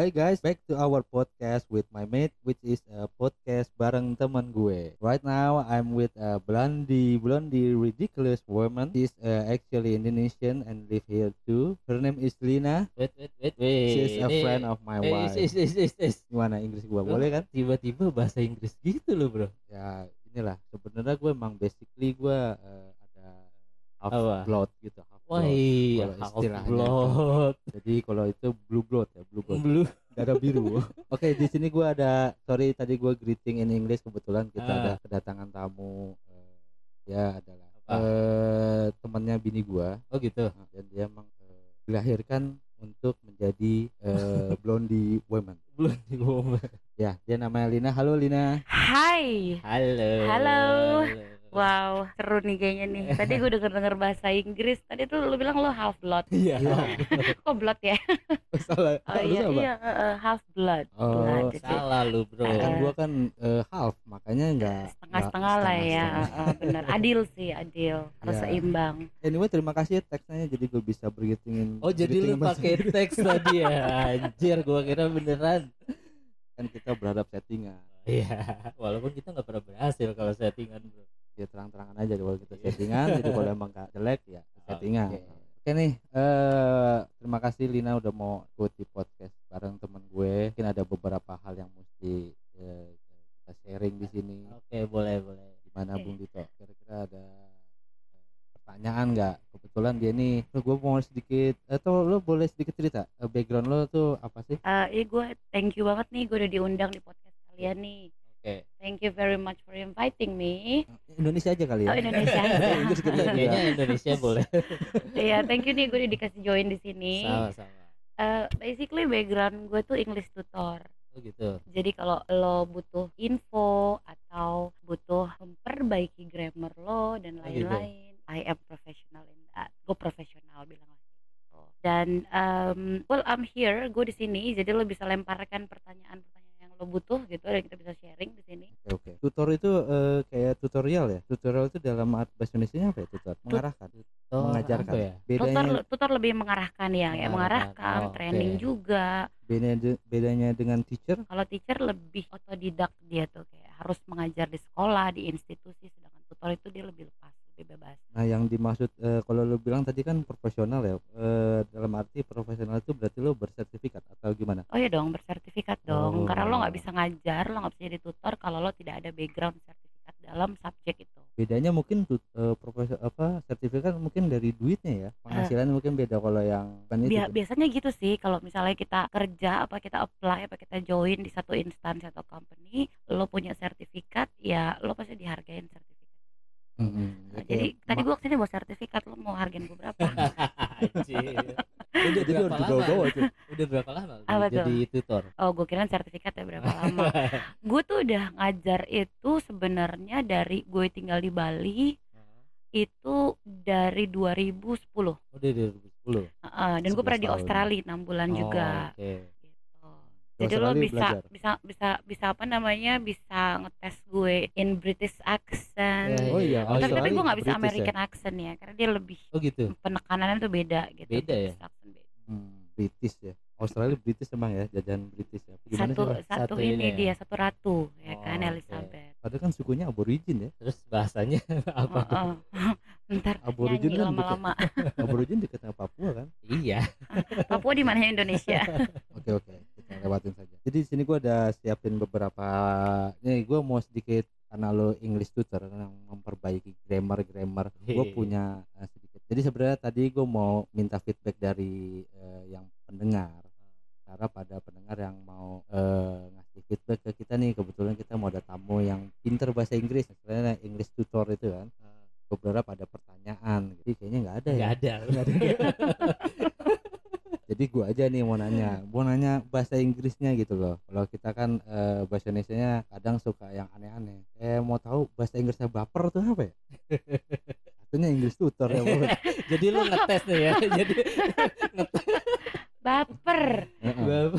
Hi guys, back to our podcast with my mate, which is a podcast bareng teman gue. Right now, I'm with a blondie, blondie, ridiculous woman. She's uh, actually Indonesian and live here too. Her name is Lina. Wait, wait, wait, wait. She's a Ini- friend of my Eh, wife. is, is, is, is. Gimana Inggris gua? Boleh kan? Tiba-tiba bahasa Inggris gitu loh, bro. Ya inilah. Sebenarnya gue emang basically gue uh, ada half blood gitu. Half Wah, iya, blood. Jadi kalau itu blue blood ya, blue blood. Blue. darah biru. Oke, di sini gua ada sorry tadi gua greeting in English kebetulan kita Ah. ada kedatangan tamu eh, dia adalah Apa? eh, temannya bini gua Oh gitu. Nah, dan dia emang eh, dilahirkan untuk menjadi eh, blondie woman. Belum di ngomong. Ya, dia namanya Lina. Halo Lina. Hai. Halo. Halo. Wow, seru nih kayaknya nih. Tadi gue denger-denger bahasa Inggris. Tadi tuh lu bilang lo half blood. Iya. Kok blood ya? Salah. Oh Lu iya iya eh, half blood. Oh, Blood. Salah lu, bro. Nah, kan gua kan eh, half, makanya enggak setengah-setengah lah ya. Eh, bener. Adil sih, adil. Harus Ya. seimbang. Anyway, terima kasih ya teksnya jadi gue bisa bergitingin. Oh, jadi lu pakai teks tadi ya. Anjir, gua kira beneran. kan kita berharap settingan. Iya, walaupun kita nggak pernah berhasil kalau settingan, bro. Ya terang-terangan aja kalau kita settingan itu kalau emang gak jelek ya settingan Oke. oke nih eh terima kasih Lina udah mau ikut di podcast bareng temen gue mungkin ada beberapa hal yang mesti eh, kita sharing di sini Oke, boleh, boleh. gimana. Bung Dito kira-kira ada eh, pertanyaan nggak kebetulan dia nih "Oh, gue mau sedikit atau lo boleh sedikit cerita eh, background lo tuh apa sih Eh, ini gue thank you banget nih gue udah diundang di podcast kalian nih. Thank you very much for inviting me. Indonesia aja kali ya Oh, Indonesia aja. Inggris kita juga. Kayaknya Indonesia boleh. Iya, thank you nih gue udah dikasih join di sini. Sama-sama. Eh, basically background gue tuh English tutor. Oh gitu. Jadi kalau lo butuh info atau butuh memperbaiki grammar lo dan Oh, gitu. lain-lain, I am professional in that. Gue profesional bilang gitu. Dan um, well I'm here, gue di sini, jadi lo bisa lemparkan pertanyaan-pertanyaan butuh gitu dan kita bisa sharing di sini. Oke, oke. Tutor itu eh, kayak tutorial ya. Tutorial itu dalam bahasa Indonesia apa ya? Tutor, mengarahkan, Oh, mengajarkan. ya? Tutor Bedanya tutor lebih mengarahkan ya, ya Mengarahkan. Oh, training oke. juga. bedanya de- bedanya dengan teacher Kalau teacher lebih otodidak dia tuh kayak harus mengajar di sekolah, di institusi, sedangkan tutor itu dia lebih lepas, bebas. Nah, yang dimaksud eh, kalau lu bilang tadi kan profesional ya. Eh, dalam arti profesional itu berarti lu bersertifikat atau gimana? Oh ya dong, bersertifikat dong. Karena lo nggak Oh. bisa ngajar, lo nggak bisa jadi tutor kalau lo tidak ada background sertifikat dalam subjek itu. Bedanya mungkin tut, eh, profesor apa sertifikat mungkin dari duitnya ya. Penghasilan mungkin beda kalau yang kan itu. Bia- biasanya gitu sih, kalau misalnya kita kerja, apa kita apply, apa kita join di satu instansi atau company, lo punya sertifikat, ya lo pasti dihargain sertifikat. Nah, jadi kayak tadi gua ke sini bawa sertifikat, lo mau hargain gue berapa? Anjir. Udah jadi lama? dibawa-bawa tuh. Udah berapa lama Apa jadi tutor? oh, gue kira sertifikat ya berapa lama? gue tuh udah ngajar itu sebenarnya dari gue tinggal di Bali itu dari 2010. Udah 2010. Heeh, dan gue 11 pernah di. Australia 6 bulan juga. Oh, Oke. Di Jadi lo Australia bisa belajar? bisa bisa bisa apa namanya bisa ngetes gue in British accent. Ya, Oh iya, tapi tapi gue nggak bisa British ya? American accent ya karena dia lebih Oh gitu. penekanannya tuh beda gitu. Beda ya? Accent beda. Hmm, British ya. Australia British emang ya, jajahan British ya. Gimana Satu, sih, satu Satu ini ini ya? dia satu ratu ya Oh, kan. Elizabeth. Padahal kan sukunya aborigin ya. Terus bahasanya apa? Heeh. Ntar Aborigin kan lama-lama. Aborigin dekat Papua kan. Iya. Papua di mana Indonesia? Oke oke, kita lewatin saja. Jadi di sini gua ada siapin beberapa. Nih gua mau sedikit karena lo English tutor yang memperbaiki grammar grammar. Gue punya eh, sedikit. Jadi sebenarnya tadi gue mau minta feedback dari eh, yang pendengar. Cara pada pendengar yang mau eh, ngasih feedback ke kita nih kebetulan kita mau ada tamu yang pinter bahasa Inggris, sebenarnya English tutor itu kan. Gue berharap ada pertanyaan. Jadi kayaknya nggak ada ya. Ada. Nggak ada. Jadi gua aja nih mau nanya, mau nanya bahasa Inggrisnya gitu loh. Kalau kita kan eh, bahasa Indonesia kadang suka yang aneh-aneh. Eh mau tahu bahasa Inggrisnya baper tuh apa ya? Artinya Inggris tutor ya. Jadi lu ngetes nih ya. Jadi Baper. Heeh.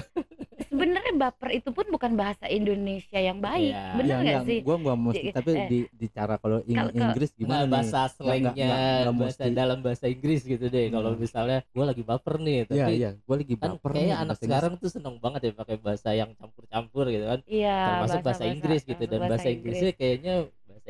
Sebenarnya baper itu pun bukan bahasa Indonesia yang baik Iya. bener Ya, nggak enggak, sih gua gua mesti Jadi, tapi eh, di di cara kalau kalau- kalau- Inggris gimana Nggak, nih? bahasa Nggak, nggak, slangnya nggak, nggak bahasa dalam bahasa Inggris gitu deh kalau Hmm. misalnya gue lagi baper nih Iya, tapi iya, gua lagi kan baper nih kayak di anak bahasa Inggris. sekarang tuh seneng banget ya pakai bahasa yang campur-campur gitu kan iya termasuk bahasa, Inggris gitu dan bahasa Inggrisnya kayaknya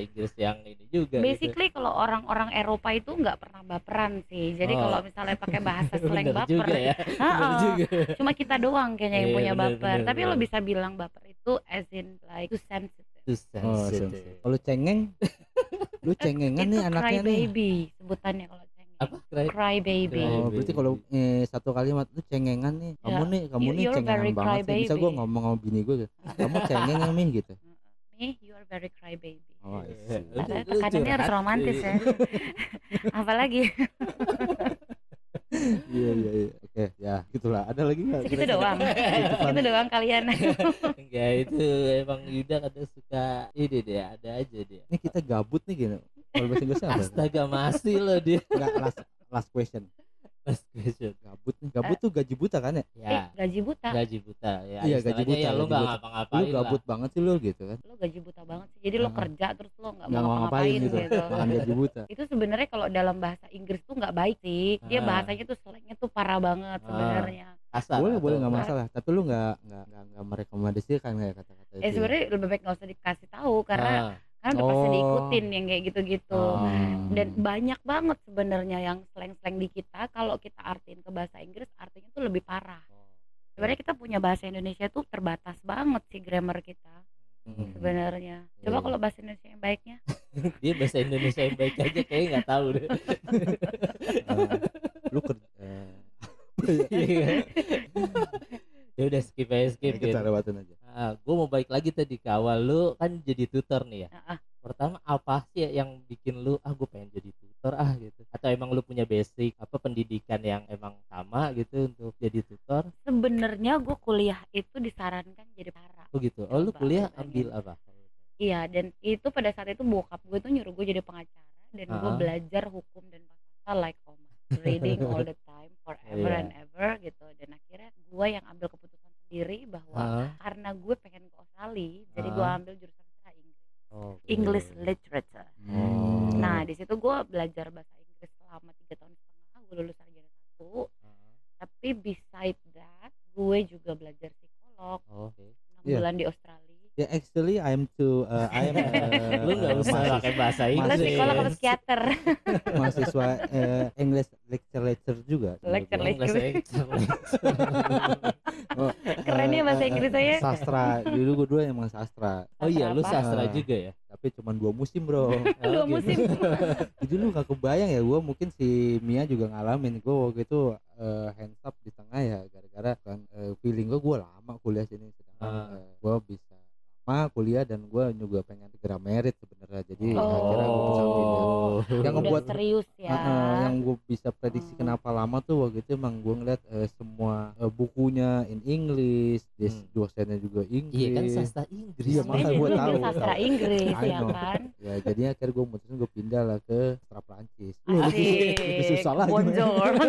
bahasa Inggris yang ini juga gitu. Basically kalau orang-orang Eropa itu nggak pernah baperan sih. Jadi Oh. kalau misalnya pakai bahasa slang baper, juga ya juga cuma kita doang kayaknya yang Iya, punya bener, baper. bener, Tapi lo bener. bisa bilang baper itu as in like too sensitive. Too Oh, sensitive. sensitive. Kalau cengeng, lu cengengan itu nih cry anaknya nih. baby sebutannya kalau cengeng. apa Cry- Cry baby. Oh, berarti kalau eh, satu kalimat lu cengengan nih, kamu Ya, nih, kamu you- nih you're cengengan banget sih. Bisa gua ngomong sama bini gua, gitu, kamu cengeng ya mi gitu. Me, you are very cry baby. Oh, Iya. lu tekanannya harus romantis ya. Apalagi Iya iya iya. Oke, ya gitulah. Ada lagi nggak? segitu doang. Titipan. Itu doang kalian. Enggak itu emang Yuda kadang suka ini deh ada aja dia Ini kita gabut nih gini. Kalau bahasa Inggrisnya apa? astaga masih loh dia Enggak, last last question. Last question. Gabut nih. Gabut tuh gaji buta kan ya? Eh, ya gaji buta. gaji buta ya Iya, gaji istilahnya buta, ya lu gaji nggak buta. ngapa-ngapain Lu gabut banget sih lu gitu kan. Lo gaji buta banget sih. Jadi lo Ah. kerja terus lo nggak Nggak mau mau ngapain ngapain gitu. gitu. Makan gaji buta. itu sebenarnya kalau dalam bahasa Inggris tuh nggak baik sih dia Ah. bahasanya tuh slangnya tuh parah banget sebenarnya lah kasar Boleh boleh nggak enggak? masalah. Tapi lu nggak nggak nggak merekomendasikan kayak kata-kata itu. eh ya? sebenarnya lebih baik nggak usah dikasih tahu karena Ah, kan udah pasti Oh. diikutin yang kayak gitu-gitu Oh. Hmm. dan banyak banget sebenarnya yang slang-slang di kita kalau kita artiin ke bahasa Inggris artinya tuh lebih parah sebenarnya kita punya bahasa Indonesia tuh terbatas banget sih grammar kita Hmm. sebenarnya coba iya. kalau bahasa Indonesia yang baiknya dia bahasa Indonesia yang baik aja kayaknya nggak tahu deh Eh, lu kerja Iya. ya udah skip aja skip kita gitu. lewatin aja. Nah, gue mau balik lagi tadi ke awal lu kan jadi tutor nih ya. Ah. Pertama apa sih yang bikin lu ah gue pengen jadi tutor ah gitu? Atau emang lu punya basic apa pendidikan yang emang sama gitu untuk jadi tutor? sebenarnya gue kuliah itu disarankan jadi para Oh gitu. Oh lu kuliah ambil apa? Iya dan itu pada saat itu bokap gue tuh nyuruh gue jadi pengacara dan gue Ah. belajar hukum dan bahasa like Oma reading all the time forever Iya. and ever gitu dan akhirnya gue yang ambil keputusan sendiri bahwa Hah? karena gue pengen ke Australia jadi gue ambil jurusan bahasa Inggris. Oh, English literature. Hmm. nah di situ gue belajar bahasa Inggris selama tiga tahun setengah gue lulus sarjana satu. Ah, tapi beside that gue juga belajar psikolog. Enam Iya. bulan di Australia Ya actually I'm to uh, I am uh, lu nggak usah pakai bahasa Inggris. psikolog apa psikiater mahasiswa uh, English lecture lecture juga. Lecture. Bahasa Inggris. Oh, Keren ya eh, bahasa Inggris saya. Sastra. Dulu gue dua emang sastra. Oh iya, lu sastra Ah. juga ya? Tapi cuma dua musim bro. Oh, Dua gitu. musim. Jadi lu gak kebayang ya gue mungkin si Mia juga ngalamin gue waktu itu eh, hands up di tengah ya gara-gara kan eh, feeling gue gue lama kuliah sini sedangkan Ah. eh, gue bisa lama kuliah dan gue juga pengen segera merit sebenarnya jadi Oh. akhirnya gue bisa pindah Yang ngebuat- serius ya. Ah, yang gue bisa prediksi Hmm. kenapa lama tuh waktu itu emang gue ngeliat eh, semua eh, bukunya in English, des- Hmm. dosennya juga Inggris. Iya kan sastra Inggris. Iya, Makanya jadi lu tahu, sastra. Inggris ya kan. Ya jadinya akhirnya gue mutusin gue pindah lah ke sastra Prancis. Lebih susah lagi. Bonjour.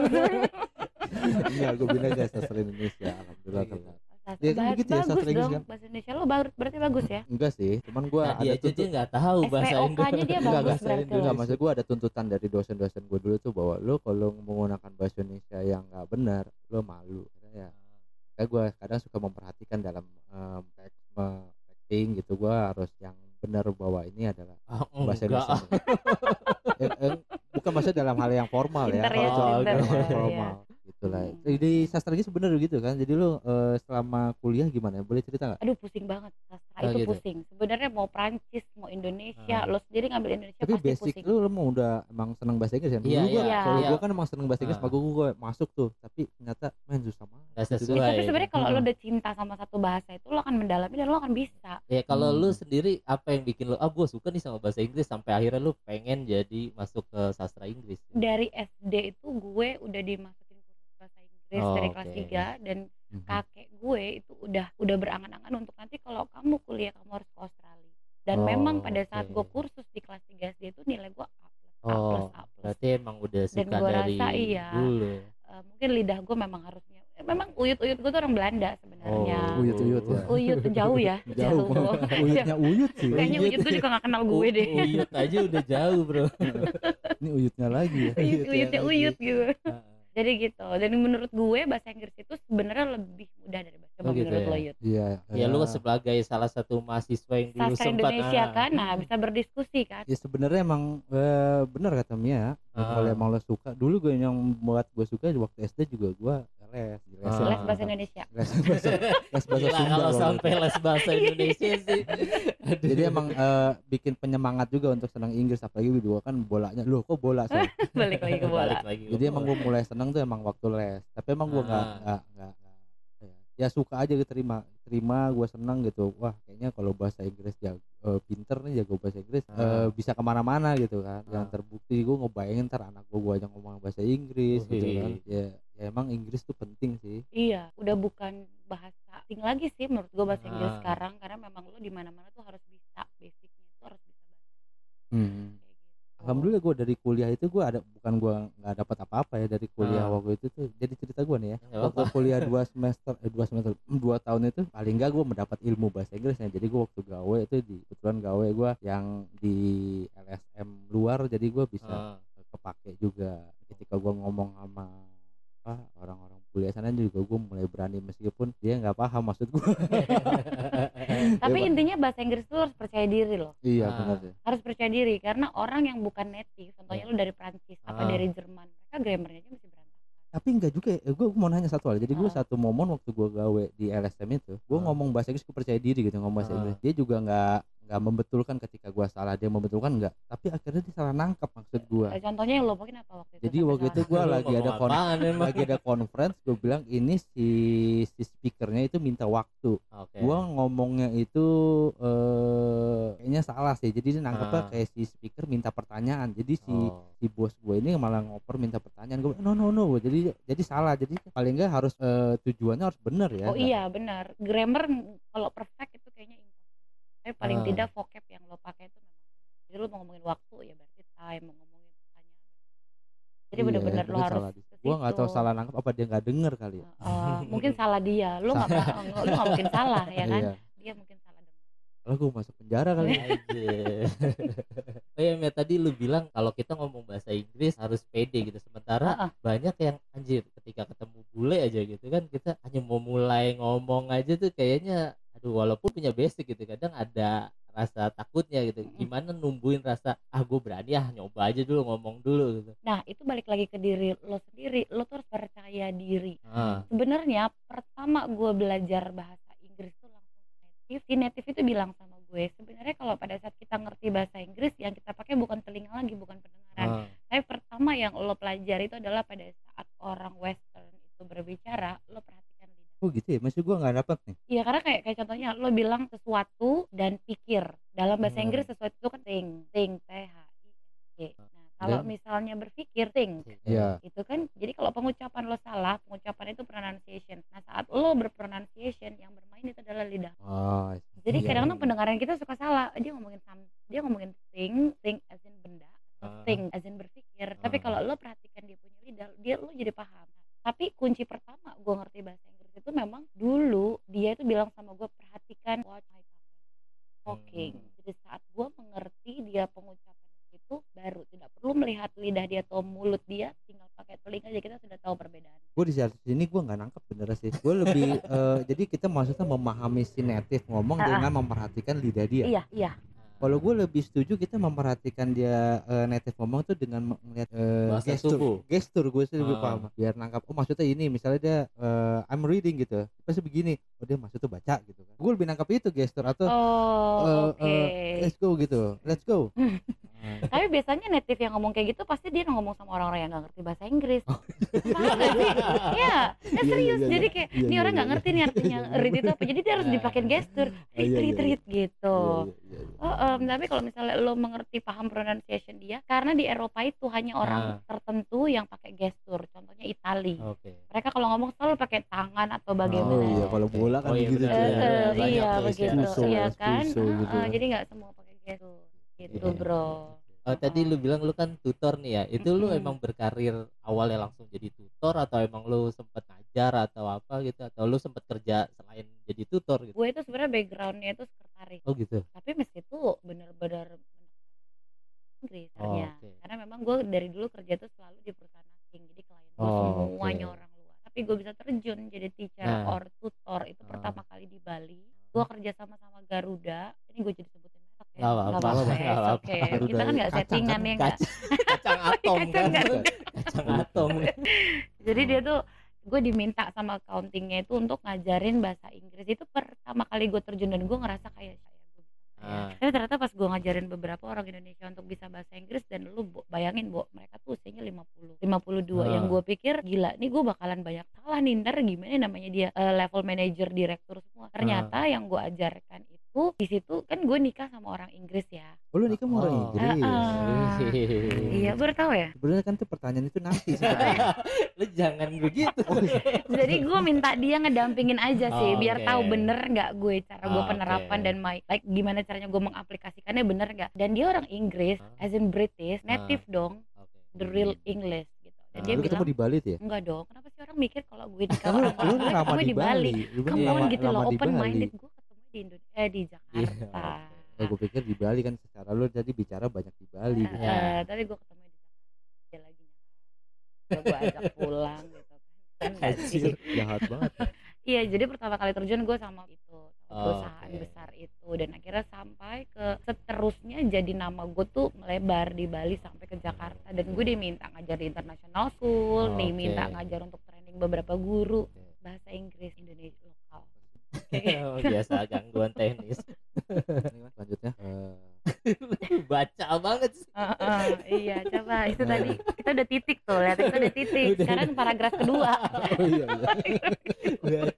Iya, gue pindah ke sastra Indonesia. Alhamdulillah kelar. Sastra Ya, ba- gitu ya, bagus Inggris dong kan. bahasa Indonesia lo baru berarti bagus ya. Enggak sih, cuman gue Nah, ada tuntut nggak tahu bahasa Inggris. dia Enggak, bagus bahasa berarti. Enggak, maksud gue ada tuntutan dari dosen-dosen gue dulu tuh bahwa lo kalau menggunakan bahasa Indonesia yang nggak benar, lo malu. Karena ya, kayak gue kadang suka memperhatikan dalam um, texting gitu, gue harus yang benar bahwa ini adalah Ah, bahasa enggak. Indonesia. Eh, eh, bukan maksudnya dalam hal yang formal ya, kalau ya, dalam hal Iya. formal gitu lah. Hmm. Eh, Di sastra gitu bener gitu kan. Jadi lo eh, selama kuliah gimana? Boleh cerita nggak? Aduh pusing banget sastra Oh, itu gitu. pusing. Sebenarnya mau Prancis, mau Indonesia, Ah. lo sendiri ngambil Indonesia Tapi pasti basic pusing. lu, lu mau udah emang seneng bahasa Inggris kan? Iya, Dulu gua, iya, kalau iya. gua kan emang seneng bahasa Inggris, Ah. maka gua, gua masuk tuh. Tapi ternyata main susah banget. Nggak Gitu. sesuai. Ya, tapi sebenarnya kalau lo Hmm. udah cinta sama satu bahasa itu lo akan mendalami dan lo akan bisa. Ya kalau Hmm. lu sendiri apa yang bikin lu ah gue suka nih sama bahasa Inggris sampai akhirnya lu pengen jadi masuk ke sastra Inggris. Dari SD itu gue udah bahasa Inggris Oh, dari kelas oke. 3 dan Mhm. kakek gue itu udah udah berangan-angan untuk nanti kalau kamu kuliah kamu harus ke Australia. Dan Oh, memang pada saat gue kursus di kelas 3 SD itu nilai gue A plus, A plus, Oh, A plus. berarti emang udah Dan suka gua dari rasa iya. dulu. Eh, mungkin lidah gue memang harusnya memang uyut-uyut gue tuh orang Belanda sebenarnya Oh, Uyut-uyut ya. uyut jauh ya Jauh banget. Uyutnya uyut sih. kayaknya uyut tuh juga gak kenal gue deh Uyut aja udah jauh bro Ini uyutnya lagi ya. uyut uyutnya lagi. uyut gitu jadi gitu. Dan menurut gue bahasa Inggris itu sebenarnya lebih Oh, gitu menurut ya? lo Yud Iya. ya lu sebagai salah satu mahasiswa yang dulu sastra sempat Indonesia ah, kan nah bisa berdiskusi kan Ya sebenarnya emang eh, benar kata Mia. Ah. Kalau emang lo suka, dulu gue yang buat gue suka waktu SD juga gue les, les, Ah. les bahasa Indonesia les bahasa, les bahasa Gila, Sunda. kalau sampai itu. les bahasa Indonesia sih Aduh. Jadi emang eh, bikin penyemangat juga untuk senang Inggris apalagi gue kan bolanya loh kok bola sih. balik lagi ke bola Balik lagi ke Jadi emang bola. gue mulai senang tuh emang waktu les. Tapi emang gue nggak Ah. nggak nggak nggak apa ya, suka aja diterima terima gue senang gitu wah kayaknya kalau bahasa Inggris ya eh, pinter nih jago bahasa Inggris eh, Ah. bisa ke mana-mana gitu kan yang Ah. terbukti gue ngebayangin ntar anak gue gue aja ngomong bahasa Inggris gitu Wih. kan ya, ya emang Inggris tuh penting sih iya udah bukan bahasa asing lagi sih menurut gue bahasa Inggris Ah. sekarang karena memang lo di mana-mana tuh harus bisa basicnya itu harus bisa bahasa Hmm. Alhamdulillah gue dari kuliah itu gue ada bukan gue nggak dapat apa-apa ya dari kuliah Ah. waktu itu tuh jadi cerita gue nih ya Nggak waktu kuliah dua semester eh, dua semester mm, dua tahun itu paling nggak gue mendapat ilmu bahasa Inggrisnya jadi gue waktu gawe itu di kebetulan gawe gue yang di LSM luar jadi gue bisa Ah. kepake juga ketika gue ngomong sama apa orang-orang kuliah sana juga gue mulai berani meskipun dia nggak paham maksud gue tapi intinya bahasa Inggris tuh harus percaya diri loh iya Ah. benar sih harus percaya diri karena orang yang bukan native contohnya Ya. lu dari Prancis apa Ah. dari Jerman mereka grammarnya aja masih berantakan tapi enggak juga ya gue mau nanya satu hal jadi gue Ah. satu momen waktu gue gawe di LSM itu gue Ah. ngomong bahasa Inggris gue percaya diri gitu ngomong bahasa Ah. Inggris dia juga nggak nggak membetulkan ketika gue salah dia membetulkan enggak tapi akhirnya dia salah nangkap maksud gue Eh, contohnya yang lo mungkin apa waktu itu? Jadi waktu itu gue lagi ada ngomong kon apaan emang? lagi ada conference gue bilang ini si si speakernya itu minta waktu. Oke. gue ngomongnya itu eh kayaknya salah sih. Jadi dia nangkepnya Ah. kayak si speaker minta pertanyaan. Jadi si Oh. si bos gue ini malah ngoper minta pertanyaan. Gue no no no. Jadi jadi salah. Jadi paling nggak harus eh, tujuannya harus benar ya oh iya benar grammar kalau perfect tapi paling Ah. tidak vocab yang lo pakai itu memang jadi lo mau ngomongin waktu ya berarti time mau ngomongin pertanyaan jadi Iya, benar-benar lo harus gue nggak tahu salah nangkep apa dia nggak denger kali ya. Eh, mungkin salah dia. Lo nggak lo nggak mungkin salah ya kan? Iya. Dia mungkin salah dengar kalau gue masuk penjara kali ya. Aja. oh iya Mia, tadi lu bilang kalau kita ngomong bahasa Inggris harus pede gitu. Sementara Heeh. banyak yang anjir ketika ketemu bule aja gitu kan kita hanya mau mulai ngomong aja tuh kayaknya aduh walaupun punya basic gitu kadang ada rasa takutnya gitu. Gimana numbuhin rasa ah gue berani ah nyoba aja dulu ngomong dulu gitu. Nah itu balik lagi ke diri lo sendiri. Lo tuh harus percaya diri. Ah sebenarnya pertama gue belajar bahasa Inggris tuh langsung ke native. Si native itu bilang sama gue sebenarnya kalau pada saat kita ngerti bahasa Inggris yang kita pakai bukan telinga lagi bukan pendengaran. Ah, tapi pertama yang lo pelajari itu adalah pada saat orang western itu berbicara lo perhatikan oh gitu ya masih gue nggak dapet nih Iya karena kayak kayak contohnya lo bilang sesuatu dan pikir dalam bahasa Hmm. Inggris sesuatu itu kan think think t h i n g nah kalau Dan- misalnya berpikir think Iya. itu kan jadi kalau pengucapan lo salah pengucapan itu pronunciation nah saat lo berpronunciation yang bermain itu adalah lidah oh jadi Iya, kadang-kadang iya. pendengaran kita suka salah dia ngomongin sam dia ngomongin think think as in benda atau Ah. think as in berpikir tapi Ah. kalau lo perhatikan dia punya lidah dia lo jadi paham tapi kunci pertama gue ngerti bahasa itu memang dulu dia itu bilang sama gue perhatikan watch my talking Hmm. jadi saat gue mengerti dia pengucapan itu baru tidak perlu melihat lidah dia atau mulut dia tinggal pakai telinga aja kita sudah tahu perbedaan. Gue di sini gue nggak nangkep bener sih. Gue lebih eh, jadi kita maksudnya memahami si native ngomong Ah, ah. dengan memperhatikan lidah dia. Iya iya kalau gue lebih setuju kita memperhatikan dia eh, native ngomong tuh dengan melihat eh, Bahasa gestur. tubuh. gestur gue sih lebih Ah. paham. Biar nangkap oh maksudnya ini misalnya dia eh, I'm reading gitu. Pasti begini oh dia maksudnya baca gitu kan. Gue lebih nangkap itu gestur atau oh eh, oke. eh, let's go gitu. Let's go Ah. tapi biasanya native yang ngomong kayak gitu pasti dia ngomong sama orang-orang yang nggak ngerti bahasa Inggris Oh. Paham nggak sih Iya, nah Iya, serius. iya, iya. Jadi kayak Iya, ini iya, orang nggak iya. ngerti nih artinya read itu apa. Jadi dia harus dipakein gestur. Oh, Read, iya, read, iya, iya. read gitu. Iya, iya, iya. Oh, em, tapi kalau misalnya lo mengerti paham pronunciation dia, karena di Eropa itu hanya orang Ah. tertentu yang pakai gestur. Contohnya Itali. oke Mereka kalau ngomong selalu pakai tangan atau oh bagaimana. iya kalau bola kan Oh, iya, begitu Eh, eh. Banyak iya begitu, iya kan. Eh, gitu eh, ya. jadi nggak semua pakai gestur. Gitu Iya. bro. Oh, tadi lu bilang lu kan tutor nih ya. Itu lu Mm-mm. emang berkarir awalnya langsung jadi tutor atau emang lu sempet ngajar atau apa gitu atau lu sempet kerja selain jadi tutor gitu. gue itu sebenarnya backgroundnya itu sekretaris Oh gitu. tapi meski itu bener-bener Inggris Oh, oke. karena memang gue dari dulu kerja tuh selalu di perusahaan asing jadi klien gue Oh, semuanya oke. orang luar tapi gue bisa terjun jadi teacher Nah. or tutor itu Ah. pertama kali di Bali gue kerja sama sama Garuda ini gue jadi sebutin Nggak apa-apa, oke kita kan nggak settingan ya nggak kacang atom kan. Kacang atom. jadi dia tuh gue diminta sama accountingnya itu untuk ngajarin bahasa Inggris. Itu pertama kali gue terjun dan gue ngerasa kayak saya gue bisa. Ah. tapi ternyata pas gue ngajarin beberapa orang Indonesia untuk bisa bahasa Inggris dan lu Bo, bayangin Bo, mereka tuh usianya 50 52 Ah. yang gue pikir gila nih gue bakalan banyak salah nih ntar gimana namanya dia eh, level manager direktur semua. Ternyata yang gue ajarkan itu di situ kan gue nikah sama orang Inggris ya Oh, lu nikah sama orang Oh. Inggris. Ah. iya baru tahu ya Sebenarnya kan tuh pertanyaan itu nanti lu jangan begitu. jadi gue minta dia ngedampingin aja sih Oh, biar oke. tahu bener nggak gue cara gue Oh, penerapan oke. dan my like gimana caranya gue mengaplikasikannya bener nggak dan dia orang Inggris Ah. as in British native dong Oke. the real English gitu dan Ah. dia Lu bilang di Bali tuh ya? enggak dong kenapa sih orang mikir kalau gue orang Bali lama gue di Bali. On lama- gitu lama loh di open Bali. minded gue di Indonesia eh di Jakarta Ya, gue pikir di Bali kan secara lu tadi bicara banyak di Bali. gitu. Ya. eh, tadi gue ketemu di Jakarta dia lagi gue ajak pulang gitu kan kan. Jahat banget. Iya, jadi pertama kali terjun gue sama itu, sama Oh, perusahaan oke. besar itu dan akhirnya sampai ke seterusnya jadi nama gue tuh melebar di Bali sampai ke Jakarta dan gue diminta ngajar di international school, Oh, diminta ngajar untuk training beberapa guru Oke. bahasa Inggris Indonesia lokal. Oh, biasa gangguan teknis. Selanjutnya eh, Baca banget sih. Heeh, iya, coba itu tadi kita udah titik tuh, lihat kita udah titik. Sekarang paragraf kedua. Oh iya iya. Baca.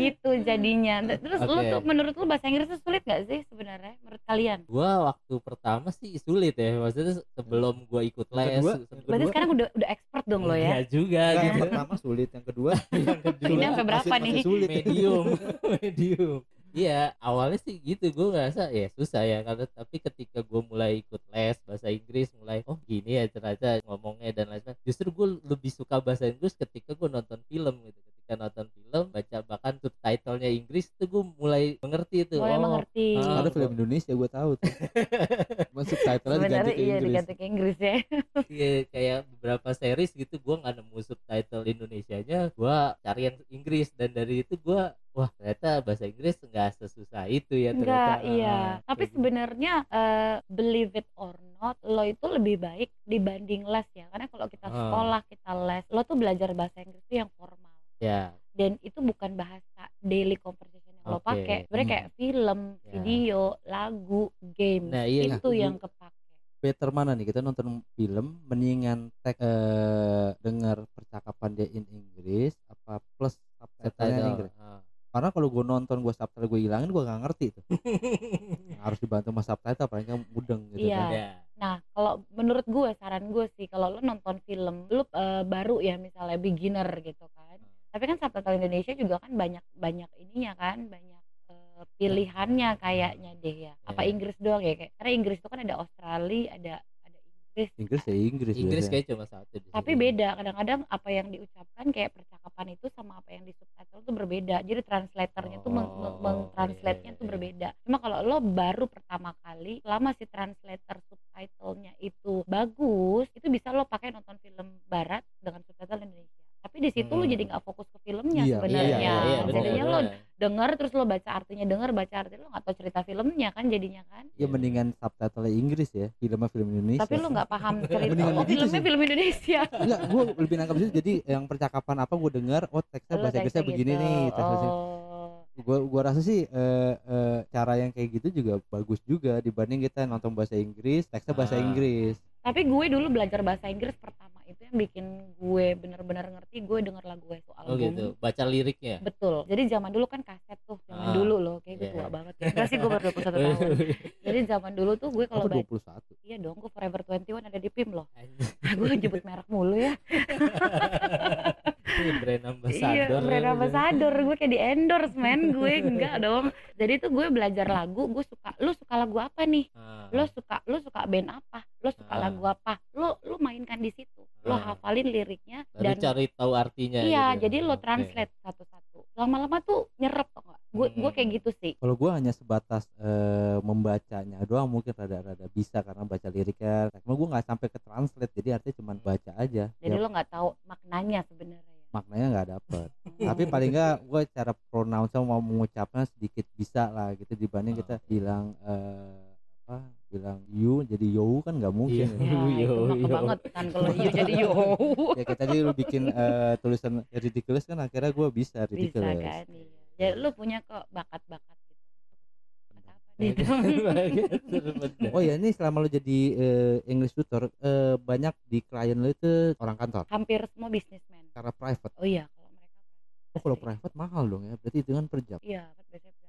Gitu jadinya. Terus lu Oke. tuh menurut lu bahasa Inggris tuh sulit gak sih sebenarnya menurut kalian? Gua waktu pertama sih sulit ya. Maksudnya sebelum gua ikut Yang les. kedua, yang Berarti kedua, sekarang udah udah expert dong lo ya. Enggak juga yang gitu. pertama sulit, yang kedua Yang kedua Ini sampai berapa masih- nih? masih sulit. medium medium iya awalnya sih gitu gue ngerasa ya susah ya karena tapi ketika gue mulai ikut les bahasa Inggris mulai oh gini ya ternyata ngomongnya dan lain-lain justru gue lebih suka bahasa Inggris ketika gue nonton film gitu ketika nonton film baca bahkan subtitlenya Inggris tuh gue mulai mengerti itu Mulai oh mengerti. Ah, Ada film Indonesia gue tahu tuh. Cuma subtitle diganti ke iya Inggris. diganti ke Inggris ya. iya kayak beberapa series gitu gue nggak nemu subtitle Indonesianya gue cari yang Inggris dan dari itu gue wah ternyata bahasa Inggris nggak sesusah itu ya Enggak, ternyata iya. Ah, Tapi gitu. sebenarnya eh, believe it or not, lo itu lebih baik dibanding les ya. Karena kalau kita Ah. sekolah, kita les, lo tuh belajar bahasa Inggris itu yang formal. Ya Dan itu bukan bahasa daily conversation yang lo Oke. pakai. Sebenarnya Hmm. kayak film, Ya. video, lagu, game. Nah, iya, itu nah, yang kepake. Better mana nih kita nonton film mendingan tag eh, dengar percakapan dia in Inggris apa plus subtitle Inggris. Ah. Karena kalau gue nonton gue subtitle gue hilangin gue gak ngerti tuh. Harus dibantu sama subtitle apalagi kan mudeng gitu Iya. kan. ya Nah, kalau menurut gue, saran gue sih, kalau lo nonton film, lu eh, baru ya misalnya beginner gitu kan. Tapi kan subtitle Indonesia juga kan banyak banyak ininya kan, banyak eh, pilihannya kayaknya deh ya. Apa Iya. Inggris doang ya kayak? Karena Inggris itu kan ada Australia, ada ada Inggris. Inggris ya Inggris. Inggris kayak cuma satu di Tapi beda, kadang-kadang apa yang diucapkan kayak percakapan itu sama apa yang di subtitle tuh berbeda. Jadi translatornya tuh meng- meng- Oh, meng-translate-nya iya, tuh iya. berbeda. Cuma kalau lo baru pertama kali, selama si translator subtitlenya itu bagus, itu bisa lo pakai nonton film barat dengan subtitle Indonesia. Tapi di situ lo Hmm. jadi nggak fokus ke filmnya Iya, sebenarnya. iya, iya, benar, Jadinya lo denger terus lo baca artinya, denger baca artinya lo nggak tahu cerita filmnya kan jadinya kan. Ya mendingan subtitle Inggris ya, filmnya film Indonesia. Tapi lo nggak paham cerita. Mendingan Oh, begitu filmnya sih. film Indonesia. Enggak, gue lebih nangkap itu jadi yang percakapan apa gue dengar, oh teksnya Lo bahasa Inggrisnya teksnya begini gitu. nih, teksnya Oh. gua gua rasa sih eh, eh, cara yang kayak gitu juga bagus juga dibanding kita nonton bahasa Inggris teksnya bahasa Ah. Inggris Tapi gue dulu belajar bahasa Inggris pertama itu yang bikin gue bener-bener ngerti gue denger lagu itu oh album. gitu baca liriknya Betul. Jadi zaman dulu kan kaset tuh, zaman Ah, dulu loh, kayak gue iya. tua banget. Ya. Enggak sih gue baru 21 tahun. Jadi zaman dulu tuh gue kalau baca 21 Iya dong, gue Forever 21 ada di PIM loh. Anjir, gue nyebut merek mulu ya. ini brand ambassador iya, brand ya. ambassador. Gue kayak di endorse men, gue enggak dong. Jadi tuh gue belajar lagu, gue suka, lu suka lagu apa nih? Ah, Lo suka, lu suka band apa? lo suka Ah. lagu apa lo lo mainkan di situ lo Ah. hafalin liriknya baru dan cari tahu artinya iya gitu. jadi lo Oke. translate satu-satu lama-lama tuh nyerep tau gak gue gue Hmm. kayak gitu sih kalau gue hanya sebatas eh, membacanya doang mungkin rada-rada bisa karena baca liriknya cuma gue nggak sampai ke translate jadi artinya cuma baca aja jadi Ya, lo nggak tahu maknanya sebenarnya ya. Maknanya nggak dapet. Tapi paling nggak gue cara pronounce mau mengucapnya sedikit bisa lah gitu dibanding Ah, kita oke. bilang eh, apa bilang you jadi yo kan nggak mungkin. Iya. ya Yo, yo. kebangetan kalau you jadi yo ya kayak tadi lu bikin eh, tulisan ridiculous kan akhirnya gue bisa bisa ridiculous. kan iya. Jadi lo punya kok bakat-bakat gitu. Bakat apa nih Bener. oh ya ini selama lu jadi eh, English tutor eh, banyak di klien lu itu orang kantor? Hampir semua bisnismen cara private. Oh iya kalau mereka oh kalau private private mahal dong ya berarti itu kan per jam iya biasanya jauh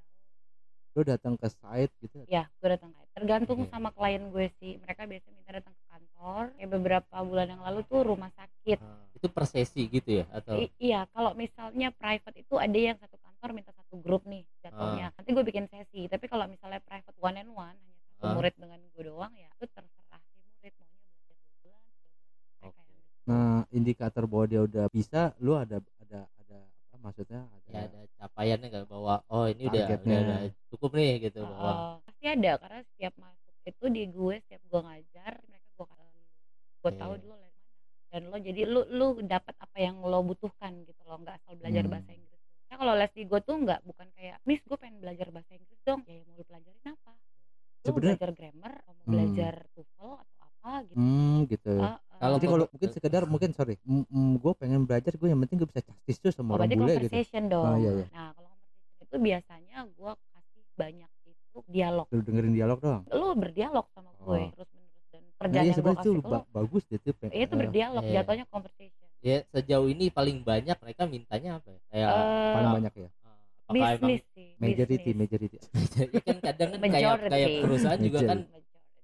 lu datang ke site gitu ya? Gue datang kayak tergantung Oke. sama klien gue sih. Mereka biasanya minta datang ke kantor. Kayak beberapa bulan yang lalu tuh rumah sakit. Ah, itu per sesi gitu ya atau? I- iya kalau misalnya private itu ada yang satu kantor minta satu grup nih jatuhnya. Nanti gue bikin sesi. Tapi kalau misalnya private one and one hanya satu Ah. murid dengan gue doang ya itu terserah si murid maunya belajar dua bulan tiga bulan mereka yang bisa. Nah indikator bahwa dia udah bisa lu ada ada ada apa maksudnya? Ada, ya ada capaiannya nggak bahwa oh ini udah, udah cukup nih gitu bahwa Oh, pasti ada karena setiap masuk itu di gue setiap gue ngajar mereka gue gue tahu Oke. dulu les mana. Dan lo jadi lu lu dapat apa yang lo butuhkan gitu lo nggak asal belajar Hmm. bahasa Inggris. Nah kalau les di gue tuh nggak bukan kayak miss gue pengen belajar bahasa Inggris dong. Ya mau lu pelajarin apa? Lu Sebenarnya- belajar grammar atau mau Hmm. belajar TOEFL atau apa gitu hmm gitu Ah, ah. Kalau jadi kalau mungkin sekedar mungkin sorry gue pengen belajar gue yang penting gue bisa castis tuh Oh, sama orang bule gitu. conversation dong. Oh, iya, iya. nah kalau conversation itu biasanya gue kasih banyak itu dialog. Lu dengerin dialog doang? Lu berdialog sama gue Oh. terus menerus dan nah kerjaan iya yang gue sebenarnya itu kasih ba- bagus deh tuh Pe- itu eh, berdialog Iya. jatuhnya conversation. Ya sejauh ini paling banyak mereka mintanya apa ya? Kayak Eh, paling ah, banyak ya? ah, apakah emang bisnis sih majority bisnis. majority. Ya kan kadang kan kayak kayak perusahaan juga kan.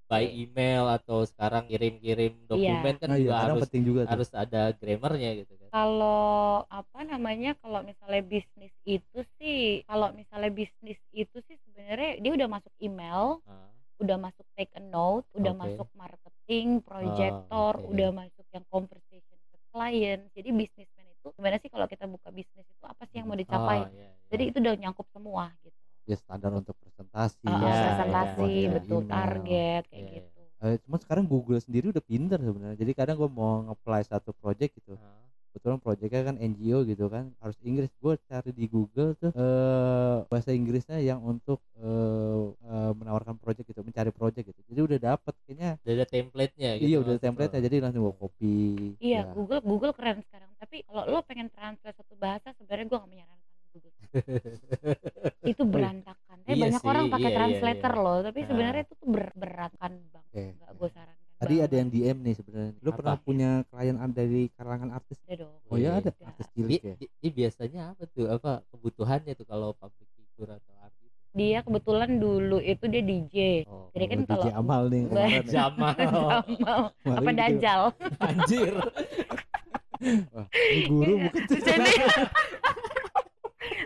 By email atau sekarang kirim-kirim dokumen kan nah, juga iya, harus penting juga tuh. harus ada grammarnya gitu kan. Kalau apa namanya kalau misalnya bisnis itu sih kalau misalnya bisnis itu sih sebenarnya dia udah masuk email Ah, udah masuk take a note udah Oke. masuk marketing projector oke. udah masuk yang conversation ke klien jadi bisnismen itu gimana sih kalau kita buka bisnis itu apa sih yang mau dicapai? Oh, iya, iya. jadi itu udah nyangkup semua gitu ya standar untuk presentasi Ah, Iya, presentasi iya, betul email. target kayak Iya, iya. gitu Eh, cuma sekarang Google sendiri udah pinter sebenarnya jadi kadang gue mau nge-apply satu project gitu Ah, kebetulan projectnya kan NGO gitu kan harus Inggris gue cari di Google tuh eh bahasa Inggrisnya yang untuk eh, eh, menawarkan project gitu mencari project gitu jadi udah dapet kayaknya udah ada template-nya gitu iya udah maksud template lo. jadi langsung gue copy Iya, ya. Google Google keren sekarang. Tapi kalau lo pengen translate satu bahasa, sebenarnya gue gak menyarankan. itu berantakan. Tapi Iya banyak sih, orang pakai iya, iya, translator iya. loh. Tapi Nah. sebenarnya itu tuh ber beratkan banget. Oke. Gak gue sarankan. tadi ada banget. yang DM nih sebenarnya lu Apa? pernah punya klien dari kalangan artis ada dong. oh ya ada Ada. artis dia, cilik ya dia- dia biasanya apa tuh apa kebutuhannya tuh kalau public figure atau artis Dia kebetulan dulu itu dia DJ. oh Jadi kan Oh, DJ kalau Amal nih kemarin ya. Jamal Jamal. Apa. Dajjal. anjir Wah, ini guru bukan jadi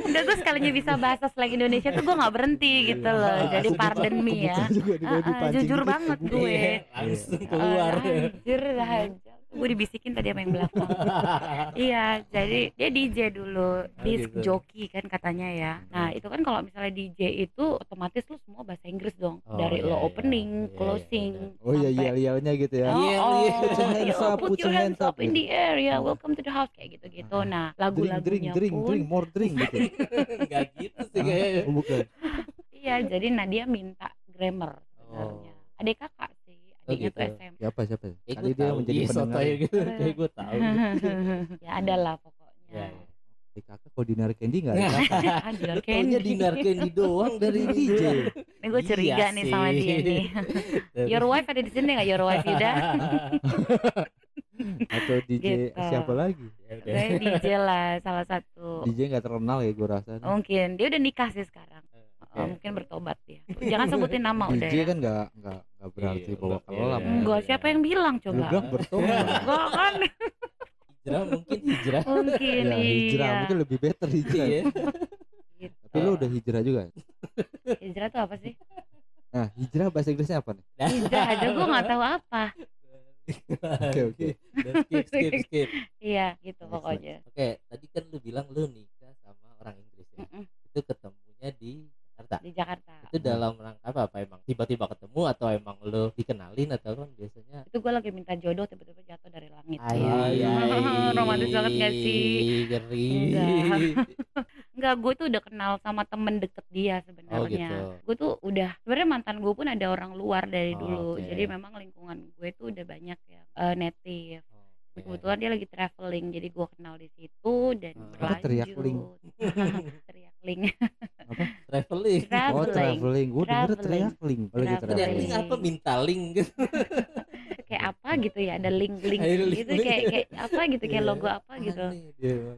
Udah gue sekalinya bisa bahasa slang Indonesia tuh gue gak berhenti gitu loh. Ah, Jadi pardon me ya. Kalau Ah, ah, dipancing jujur gitu, banget gue. Iya, langsung keluar Anjir Dajjal. Gue dibisikin tadi sama yang belakang. Iya, jadi dia DJ dulu, disc gitu. jockey kan katanya ya. Nah, itu kan kalau misalnya DJ itu otomatis lu semua bahasa Inggris dong. Oh, Dari iya, lo iya. opening, Iya, iya, closing, oh iya iya iya gitu ya Oh, Iya, oh, iya. Put your hands yeah, up, put your hands up in the air ya, welcome to the house kayak gitu-gitu. Nah, drink drink lagu-lagunya drink pun drink more drink gitu nggak gitu sih kayaknya oh, bukan iya, jadi Nadia minta grammar sebenarnya. Oh. Adik kakak sih, Oh, adiknya tuh gitu. SMP. siapa siapa kayak kali dia tahu menjadi iya, pendengar sotoy gitu kayak gue tahu ya ada lah pokoknya. ya, ya. di kakak kok dinar candy nggak ada kakak Ah, Dinar Candy. dinar candy doang dari DJ Ini gue curiga Iya nih sama dia nih. Your wife ada di sini nggak? Your wife Yuda? atau DJ Gitu. siapa lagi Ya udah. Gue DJ lah salah satu. DJ nggak terkenal ya gue rasa Mungkin dia udah nikah sih sekarang. Oke. mungkin bertobat dia. Jangan sebutin nama udah DJ ya. kan nggak nggak nggak berarti Iya, bawa iya, kelam iya. Enggak, siapa yang bilang coba? bilang bertobat Enggak kan? hijrah mungkin hijrah Mungkin ya hijrah iya. mungkin lebih better hijrah iya Gitu. tapi lu udah hijrah juga Hijrah tuh apa sih? Nah, hijrah bahasa Inggrisnya apa nih? hijrah aja gue nggak tahu apa Oke, oke. Skip skip skip iya gitu Next, pokoknya oke tadi kan lu bilang lu nikah sama orang Inggris ya Mm-mm, itu ketemunya di Jakarta di Jakarta itu dalam rangka apa apa emang tiba-tiba ketemu atau emang lu dikenalin atau kan biasanya itu gue lagi minta jodoh tiba-tiba jatuh dari langit Ay, ya. ay, ay. romantis banget gak sih Ngeri. Enggak. Gue tuh udah kenal sama temen deket dia Oh sebenarnya. gitu. Gue tuh udah sebenarnya mantan gue pun ada orang luar dari Oh, dulu. oke. Jadi memang lingkungan gue tuh udah banyak yang eh, native. Oke. Kebetulan dia lagi traveling, jadi gue kenal di situ dan Hmm. Apa teriak link? teriak link. Traveling. Oh, Traveling. traveling. Gue denger Traveling. teriak link. Oh, lagi Traveling. Traveling. link apa minta link gitu. kayak apa gitu ya, ada link-link Ada gitu kayak kayak apa gitu, kayak Iya. logo apa gitu.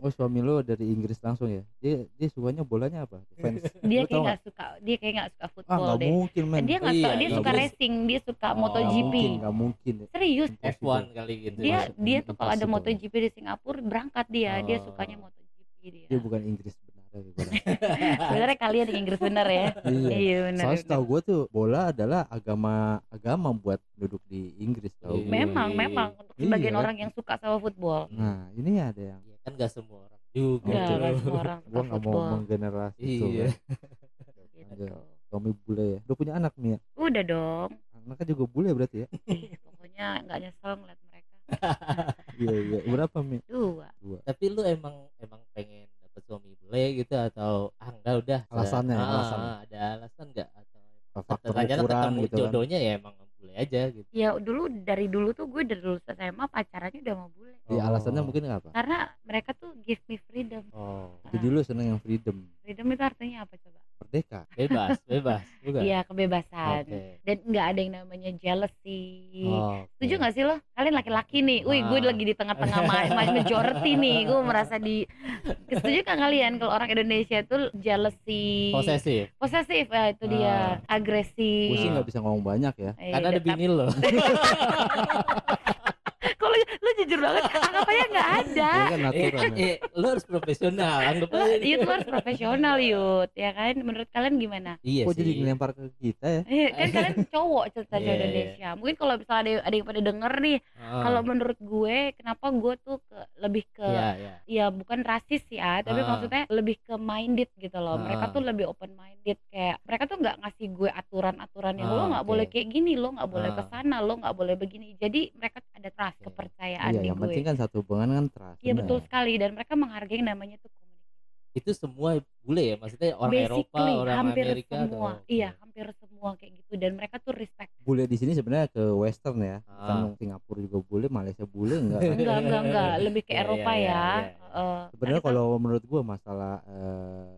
Oh, suami lo dari Inggris langsung ya? Dia dia sukanya bolanya apa? Fans. Dia kayak nggak suka, dia kayak nggak suka Ah, football nggak deh. mungkin, men. Dia nggak Iya, suka, dia suka mungkin. racing, dia suka Oh, MotoGP. mungkin, nggak mungkin. Serius F1 kali gitu. dia Masuk dia tuh kalau ada. MotoGP di Singapura berangkat dia dia Oh. sukanya MotoGP dia Dia bukan Inggris ya. sebenarnya kalian yang Inggris bener ya Iya. iya benar Soalnya setahu gue tuh bola adalah agama agama buat duduk di Inggris tau Iya. memang Iya. memang untuk sebagian Iya. orang yang suka sama football Nah ini ada yang Iya kan gak semua orang juga. Oke. nggak semua orang gue nggak mau menggenerasi itu Iya. Iya, betul. Suami bule ya. Udah punya anak Mia. udah dong Anaknya juga bule berarti ya? Pokoknya nggak nyesel ngeliat mereka iya iya. Berapa Mia? dua Tapi lu emang emang pengen bule gitu atau ah enggak udah. Alasannya, Ah, alasannya. ah, ada alasan enggak atau Faktor ternyata ketemu gitu kan. jodohnya ya emang bule aja gitu. ya dulu dari dulu tuh gue dari lulus SMA pacarannya udah mau bule Iya Oh. alasannya mungkin apa? karena mereka tuh give me freedom Oh, Jadi dulu seneng yang freedom, freedom itu artinya apa coba merdeka. bebas, bebas. Bukan. iya kebebasan Oke. dan nggak ada yang namanya jealousy Oh, Setuju oke. gak sih lo? Kalian laki-laki nih, wih gue Ah. lagi di tengah-tengah ma- ma- majority nih, gue merasa di Setuju kan kalian kalau orang Indonesia tuh jealousy, Posesif. posesif, ya itu dia, agresif. Gue sih nggak bisa ngomong banyak ya. Eh, Karena ada tetap- bini lo. Kalau lu jujur banget, anggap aja nggak ada. Ini kan eh, natural. ya. eh, lu harus profesional. Anggap Lo, aja. itu harus profesional yut, ya kan? Menurut kalian gimana? Iya Kok jadi sih. ngelempar ke kita ya? Eh, kan kalian cowok cerita Iya, iya. Indonesia. Mungkin kalau misalnya ada, ada yang pada denger nih, Ah. kalau menurut gue, kenapa gue tuh ke, lebih ke Iya, iya. ya bukan rasis ya tapi Ah. maksudnya lebih ke minded gitu loh mereka Ah. tuh lebih open minded kayak mereka tuh nggak ngasih gue aturan-aturan yang lo nggak boleh kayak gini lo nggak boleh Ah. ke sana lo nggak boleh begini jadi mereka ada trust Oke. kepercayaan Iya di yang gue penting kan satu hubungan kan trust. iya betul sekali dan mereka menghargai yang namanya tuh komunikasi Itu semua bule ya? Maksudnya orang Eropa, basically orang hampir Amerika semua atau- iya hampir semua kayak gitu dan mereka tuh respect Bule di sini sebenarnya ke western ya. Bukan Ah. Singapura juga bule, Malaysia bule enggak. kan? enggak enggak enggak lebih ke Iya, iya, Eropa iya, ya iya. Heeh. sebenarnya kan- kalau menurut gua masalah eh,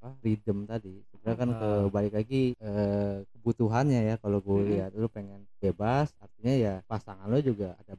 apa freedom tadi sebenarnya kan ke Ah. balik lagi eh, kebutuhannya ya kalau gue lihat lu pengen bebas artinya ya pasangan lo juga ada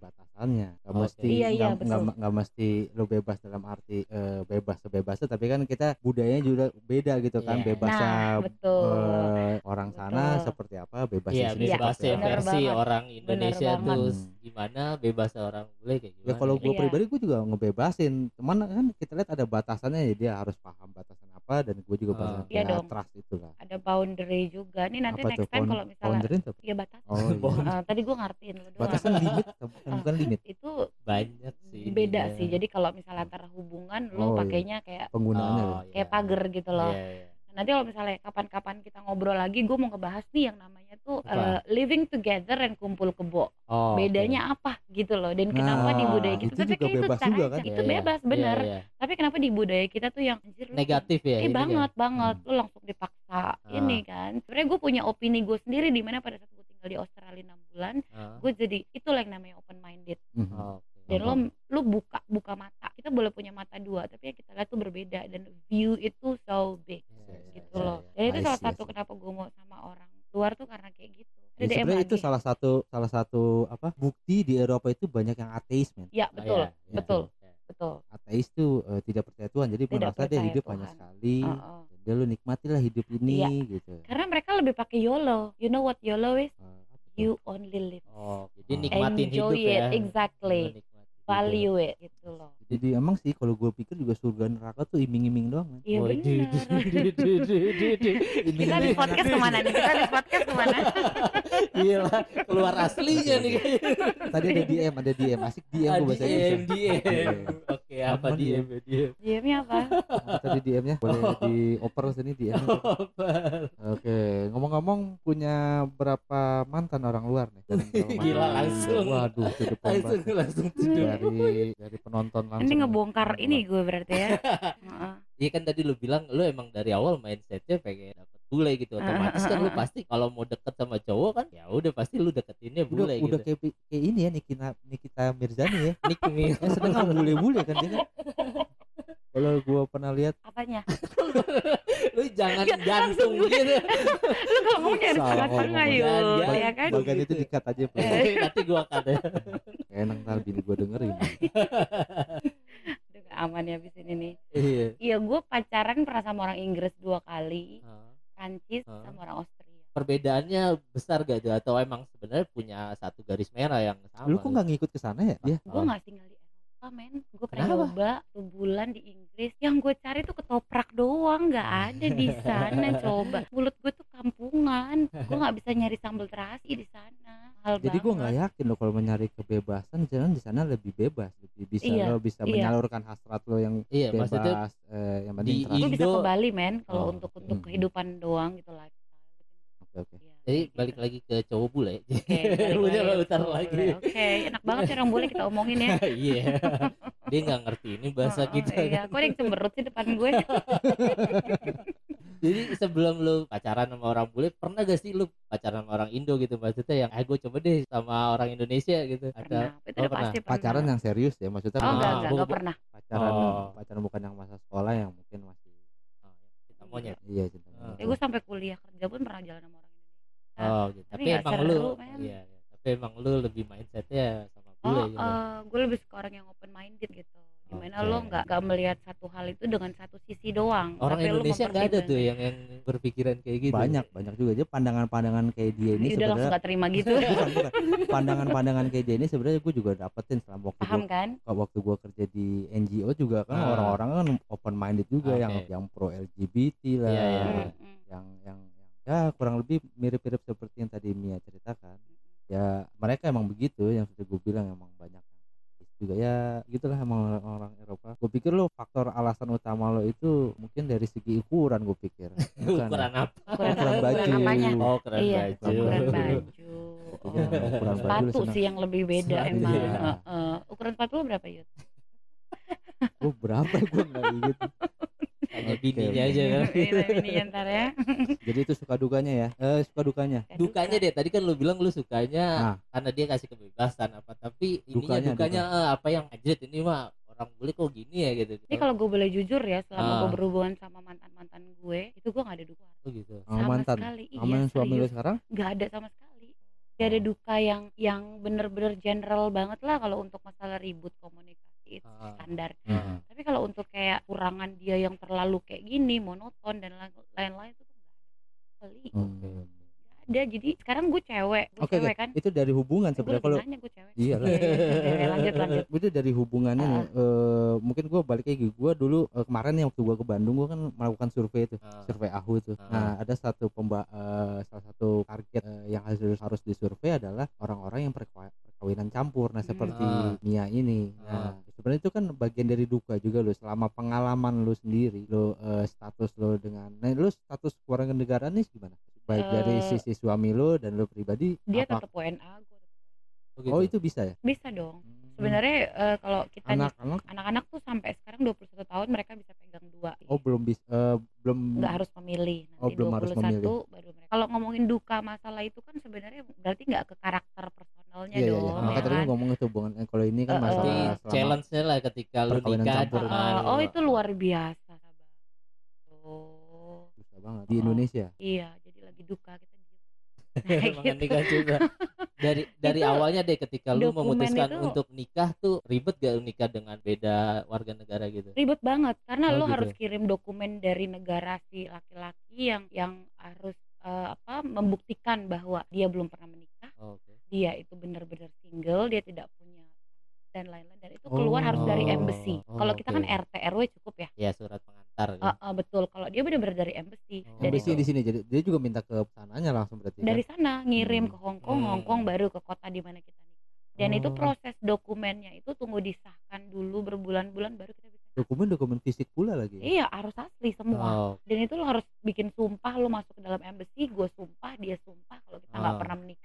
batasannya nggak Oke. mesti Iya, iya, nggak- mesti lo bebas dalam arti eh, bebas sebebasnya tapi kan kita budayanya juga beda gitu kan Iya. bebasnya nah betul eh, orang sana Betul. seperti apa bebas Iya, di sini Iya, bebas seperti ya bener versi banget. orang Indonesia banget. tuh Hmm. gimana bebas orang bule kayak gimana. Ya kalau gue Iya. pribadi gue juga ngebebasin, cuman kan kita lihat ada batasannya ya dia harus paham batasan apa dan gue juga Ah. batasan Iya ya, dong. trust itu lah. ada boundary juga nih nanti apa next tuh time kalau misalnya boundary itu apa? ya batas Oh iya. Eh, tadi gue ngertiin lu doang Batasan limit bukan, bukan limit itu banyak sih. beda ininya. sih jadi kalau misalnya antara hubungan Oh, lo iya. pakainya kayak penggunaannya. Oh, loh. iya. kayak pagar gitu loh Iya, iya. Nah, nanti kalau misalnya kapan-kapan kita ngobrol lagi gue mau ngebahas nih yang namanya tuh Apa? eh, living together and kumpul kebo Oh, bedanya apa gitu loh dan kenapa Nah, di budaya kita itu tapi juga kayak itu bebas sah juga kan? itu Iya, iya. bebas Iya, bener iya. tapi kenapa di budaya kita tuh yang anjir Negatif ya. Eh banget banget Hmm. lu langsung dipaksa ini kan sebenarnya gue punya opini gue sendiri di mana pada saat gue tinggal di Australia 6 bulan Ah, gue jadi itulah yang namanya open minded Mhm. oh. Dan lo lu buka buka mata kita boleh punya mata dua tapi yang kita lihat tuh berbeda dan view itu so big Iya, iya, gitu iya, loh iya. dan itu I salah see, satu see. kenapa gue mau sama orang luar tuh karena kayak gitu Ya, sebenarnya itu salah satu salah satu apa bukti di Eropa itu banyak yang ateis men. ya Oh, betul iya, iya. betul Iya. betul Ateis tuh eh, tidak percaya Tuhan jadi Tidak merasa dia hidup Tuhan. hanya sekali. Oh, oh. Dia lu nikmatilah hidup ini Iya. gitu. karena mereka lebih pakai YOLO you know what YOLO is tuh? you only live Oh, jadi Oh. nikmatin enjoy hidup it ya. exactly. Value it gitu loh Jadi emang sih kalau gue pikir juga surga neraka tuh iming-iming doang. Iya Waduh, benar. Kita di podcast ke mana nih? Kita di podcast ke mana? Gila, keluar aslinya nih kayaknya. tadi ada DM ada DM asik DM gue bahasa DM, Indonesia DM. Oke, apa Aman DM? DM. Diemnya apa? Nah, tadi DM-nya boleh dioper sini DM Apa? Oke, ngomong-ngomong punya berapa mantan orang luar nih? Gila, langsung. Waduh, Langsung banget. langsung tidur. dari dari penonton langsung. Ini ngebongkar ini gue berarti ya. Heeh. Iya kan tadi lu bilang lu emang dari awal mindsetnya pengen dapet bule gitu otomatis kan lu pasti kalau mau deket sama cowok kan ya udah pasti lu deketinnya Udah, bule udah gitu. kayak, kayak ini ya Nikita Nikita Mirzani ya. Nick nih. Eh, sedang sama bule-bule kan dia kan. Kalau gua pernah lihat Apanya? lu jangan Ya, jantung gue. gitu. Lu ngomongnya harus Salah tengah-tengah ngomong. yuk, ya kan? bagian itu gitu. dikat aja Pak. Nanti gua kata. Enak ntar bini gua dengerin. Udah gak aman ya abis ini nih. Iya. Iya gue pacaran pernah sama orang Inggris dua kali, Ah. Prancis Ah. sama orang Austria. Perbedaannya besar gak tuh atau emang sebenarnya punya satu garis merah yang sama? Lu kok nggak ngikut ke sana ya? Dia Gue Oh. nggak tinggal Eropa men, gue pengen Kenapa? coba sebulan di Inggris. Yang gue cari tuh ketoprak doang, nggak ada di sana coba. Mulut gue tuh kampungan, gue nggak bisa nyari sambal terasi di sana. Mahal Jadi gua nggak yakin loh kalau mencari kebebasan jangan di sana lebih bebas, lebih bisa Iya, lo bisa iya. menyalurkan hasrat lo yang Iya, maksudnya bebas eh, yang penting di. Gue bisa Indo- ke Bali men, kalau Oh, untuk untuk Hmm. kehidupan doang gitu lah. Oke oke. Iya, jadi balik lagi ke cowok bule. Oke, balik Udah lagi lah, utar. Oke, enak banget sih orang bule kita omongin ya. Iya. Dia nggak ngerti ini bahasa Oh, oh, kita. Iya, kok ada yang cemberut sih depan gue? Jadi sebelum lu pacaran sama orang bule, pernah gak sih lu pacaran sama orang Indo gitu maksudnya yang, ah gue coba deh sama orang Indonesia gitu. Pernah, itu oh, udah pernah. pasti pernah. Pacaran yang serius ya maksudnya Oh enggak, enggak, enggak pernah. pacaran Oh. pacaran bukan yang masa sekolah yang mungkin masih Oh, kita monyet. iya cinta monyet. Ya gue sampai kuliah kerja pun pernah jalan sama. Oh, gitu. tapi Tapi, emang seru, lu men. iya, iya. Tapi emang lu lebih mindsetnya sama bule Oh, gitu. eh, gue lebih suka orang yang open minded gitu. Di mana Oke. lo nggak nggak melihat satu hal itu dengan satu sisi doang. Orang tapi Indonesia nggak ada tuh yang yang berpikiran kayak gitu. banyak banyak juga aja pandangan-pandangan kayak dia ini Udah langsung sebenarnya gak terima gitu. bukan bukan pandangan-pandangan kayak dia ini sebenarnya gue juga dapetin selama waktu Paham gue kan? waktu gue kerja di NGO juga kan Ah. orang-orang kan open minded juga yang Oke. yang pro LGBT lah Iya, iya. Yang, mm. yang yang ya kurang lebih mirip-mirip seperti yang tadi Mia ceritakan ya mereka emang begitu yang sudah gue bilang emang banyak juga ya gitulah emang orang, orang Eropa gue pikir lo faktor alasan utama lo itu mungkin dari segi ukuran gue pikir bukan ukuran apa? Ukuran, Ukuran ukuran baju. apanya? Oh, keren iya, baju. ukuran baju. Oh, ukuran sepatu senang. sih yang lebih beda Sepatu, emang. iya. Heeh. ukuran sepatu lo berapa Yud? gue berapa gue nggak inget Tanya bininya aja kan. Ini ini ntar ya. jadi itu suka dukanya ya eh suka dukanya Dukanya deh tadi kan lu bilang lu sukanya Nah. karena dia kasih kebebasan apa tapi ininya Dukanya, dukanya, eh, apa yang anjir ini mah orang bule kok gini ya gitu. Ini kalau gue boleh jujur ya, selama Ah. gue berhubungan sama mantan-mantan gue, itu gue gak ada duka. Oh gitu. sama Sama mantan sekali, iya, sama yang suami lo serius. sekarang Gak ada sama sekali. Gak ada duka yang yang bener-bener general banget lah kalau untuk masalah ribut komunikasi itu Ah. standar. Heeh. Tapi kalau untuk kayak kurangan dia yang terlalu kayak gini, monoton dan lain- lain-lain itu tuh gak ada. Hmm. Gak ada. Jadi sekarang gue cewek, gue Oke, cewek kan. itu dari hubungan sebenarnya kalau gue cewek. Iya lah. Lanjut lanjut. itu dari hubungannya nih eh, mungkin gue balik lagi gue dulu eh, kemarin nih waktu gue ke Bandung gue kan melakukan survei itu Ah. survei AHU itu Ah. nah ada satu pemba eh, salah satu target eh, yang harus harus disurvei adalah orang-orang yang perkawinan campur nah seperti Ah. Mia ini nah Ah. sebenarnya itu kan bagian dari duka juga lo selama pengalaman lo sendiri lo eh, status lo dengan nah lo status keluarga negaraan nih gimana baik dari Eh, sisi suami lo dan lo pribadi Dia apa- tetap WNA, gue Oh, gitu. oh itu bisa ya bisa dong. Sebenarnya eh, kalau kita anak-anak anak-anak tuh sampai sekarang 21 tahun mereka bisa pegang dua. oh belum bisa eh, belum nggak harus memilih nanti Oh, belum harus 21 memilih. baru mereka kalau ngomongin duka masalah itu kan sebenarnya berarti nggak ke karakter personalnya Iya iya dong iya. ya Makanya tadi kan? ngomong itu hubungan eh, kalau ini kan eh. masalah challenge-nya lah ketika lu nikah campur. dengan Ah, oh itu luar biasa Sabang. Oh, susah banget di Oh. Indonesia. iya jadi lagi duka kita. Emang gitu. nikah juga. Dari dari Itu awalnya deh ketika lu memutuskan itu- untuk nikah tuh ribet gak lu nikah dengan beda warga negara gitu? ribet banget karena Oh, lo gitu. harus kirim dokumen dari negara si laki-laki yang yang harus eh, apa membuktikan bahwa dia belum pernah menikah Oh, Oke. Dia itu benar-benar single dia tidak punya dan lain-lain dan itu keluar harus dari Oh, embassy oh, kalau kita kan oke. RT RW cukup ya ya surat pengantar Ah, kan ah, betul kalau dia benar-benar dari embassy Oh. dan Embassy itu di sini jadi dia juga minta ke sananya langsung berarti kan? dari sana ngirim Hmm. ke Hong Kong Hmm. Hong Kong baru ke kota di mana kita nikah dan itu Oh. proses dokumennya itu tunggu disahkan dulu berbulan-bulan baru kita bisa dokumen dokumen fisik pula lagi ya? iya harus asli semua oh dan itu lo harus bikin sumpah lo masuk ke dalam embassy gue sumpah dia sumpah kalau kita nggak Ah. pernah menikah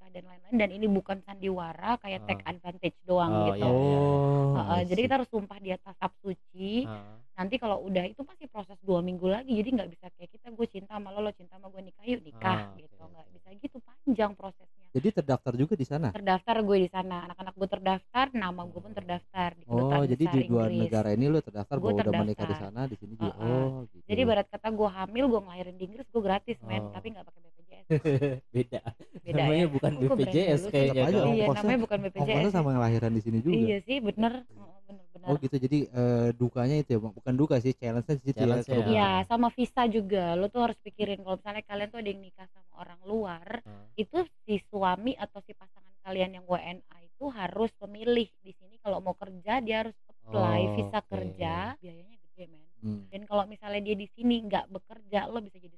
dan ini bukan sandiwara kayak take Ah. advantage doang Oh, gitu. iya, iya. oh I jadi kita harus sumpah di atas sab suci. Ah. nanti kalau udah itu masih proses dua minggu lagi jadi nggak bisa kayak kita gue cinta sama lo lo cinta sama gue nikah yuk nikah Ah, gitu. nggak bisa gitu panjang prosesnya. Jadi terdaftar juga di sana? Terdaftar gue di sana. Anak-anak gue terdaftar nama gue pun terdaftar di oh kedutaan jadi besar di dua Inggris. negara ini lo terdaftar bahwa udah menikah di sana di sini juga. Heeh. oh gitu. Jadi barat kata gue hamil gue ngelahirin di Inggris gue gratis men. Oh. tapi nggak pakai BPJS beda beda namanya ya bukan BPJS sih? kayaknya aja, iya ongkosnya- namanya bukan ongkosnya BPJS sama ngelahiran di sini juga iya sih bener Heeh, bener-bener oh gitu jadi eh, dukanya itu ya Bang? bukan duka sih challenge-nya di situ ya Iya, sama visa juga. Lo tuh harus pikirin kalau misalnya kalian tuh ada yang nikah sama orang luar, Ah. itu si suami atau si pasangan kalian yang WNA itu harus memilih di sini kalau mau kerja dia harus apply Oh, visa oke. kerja, biayanya gede men. Hmm. Dan kalau misalnya dia di sini nggak bekerja, lo bisa jadi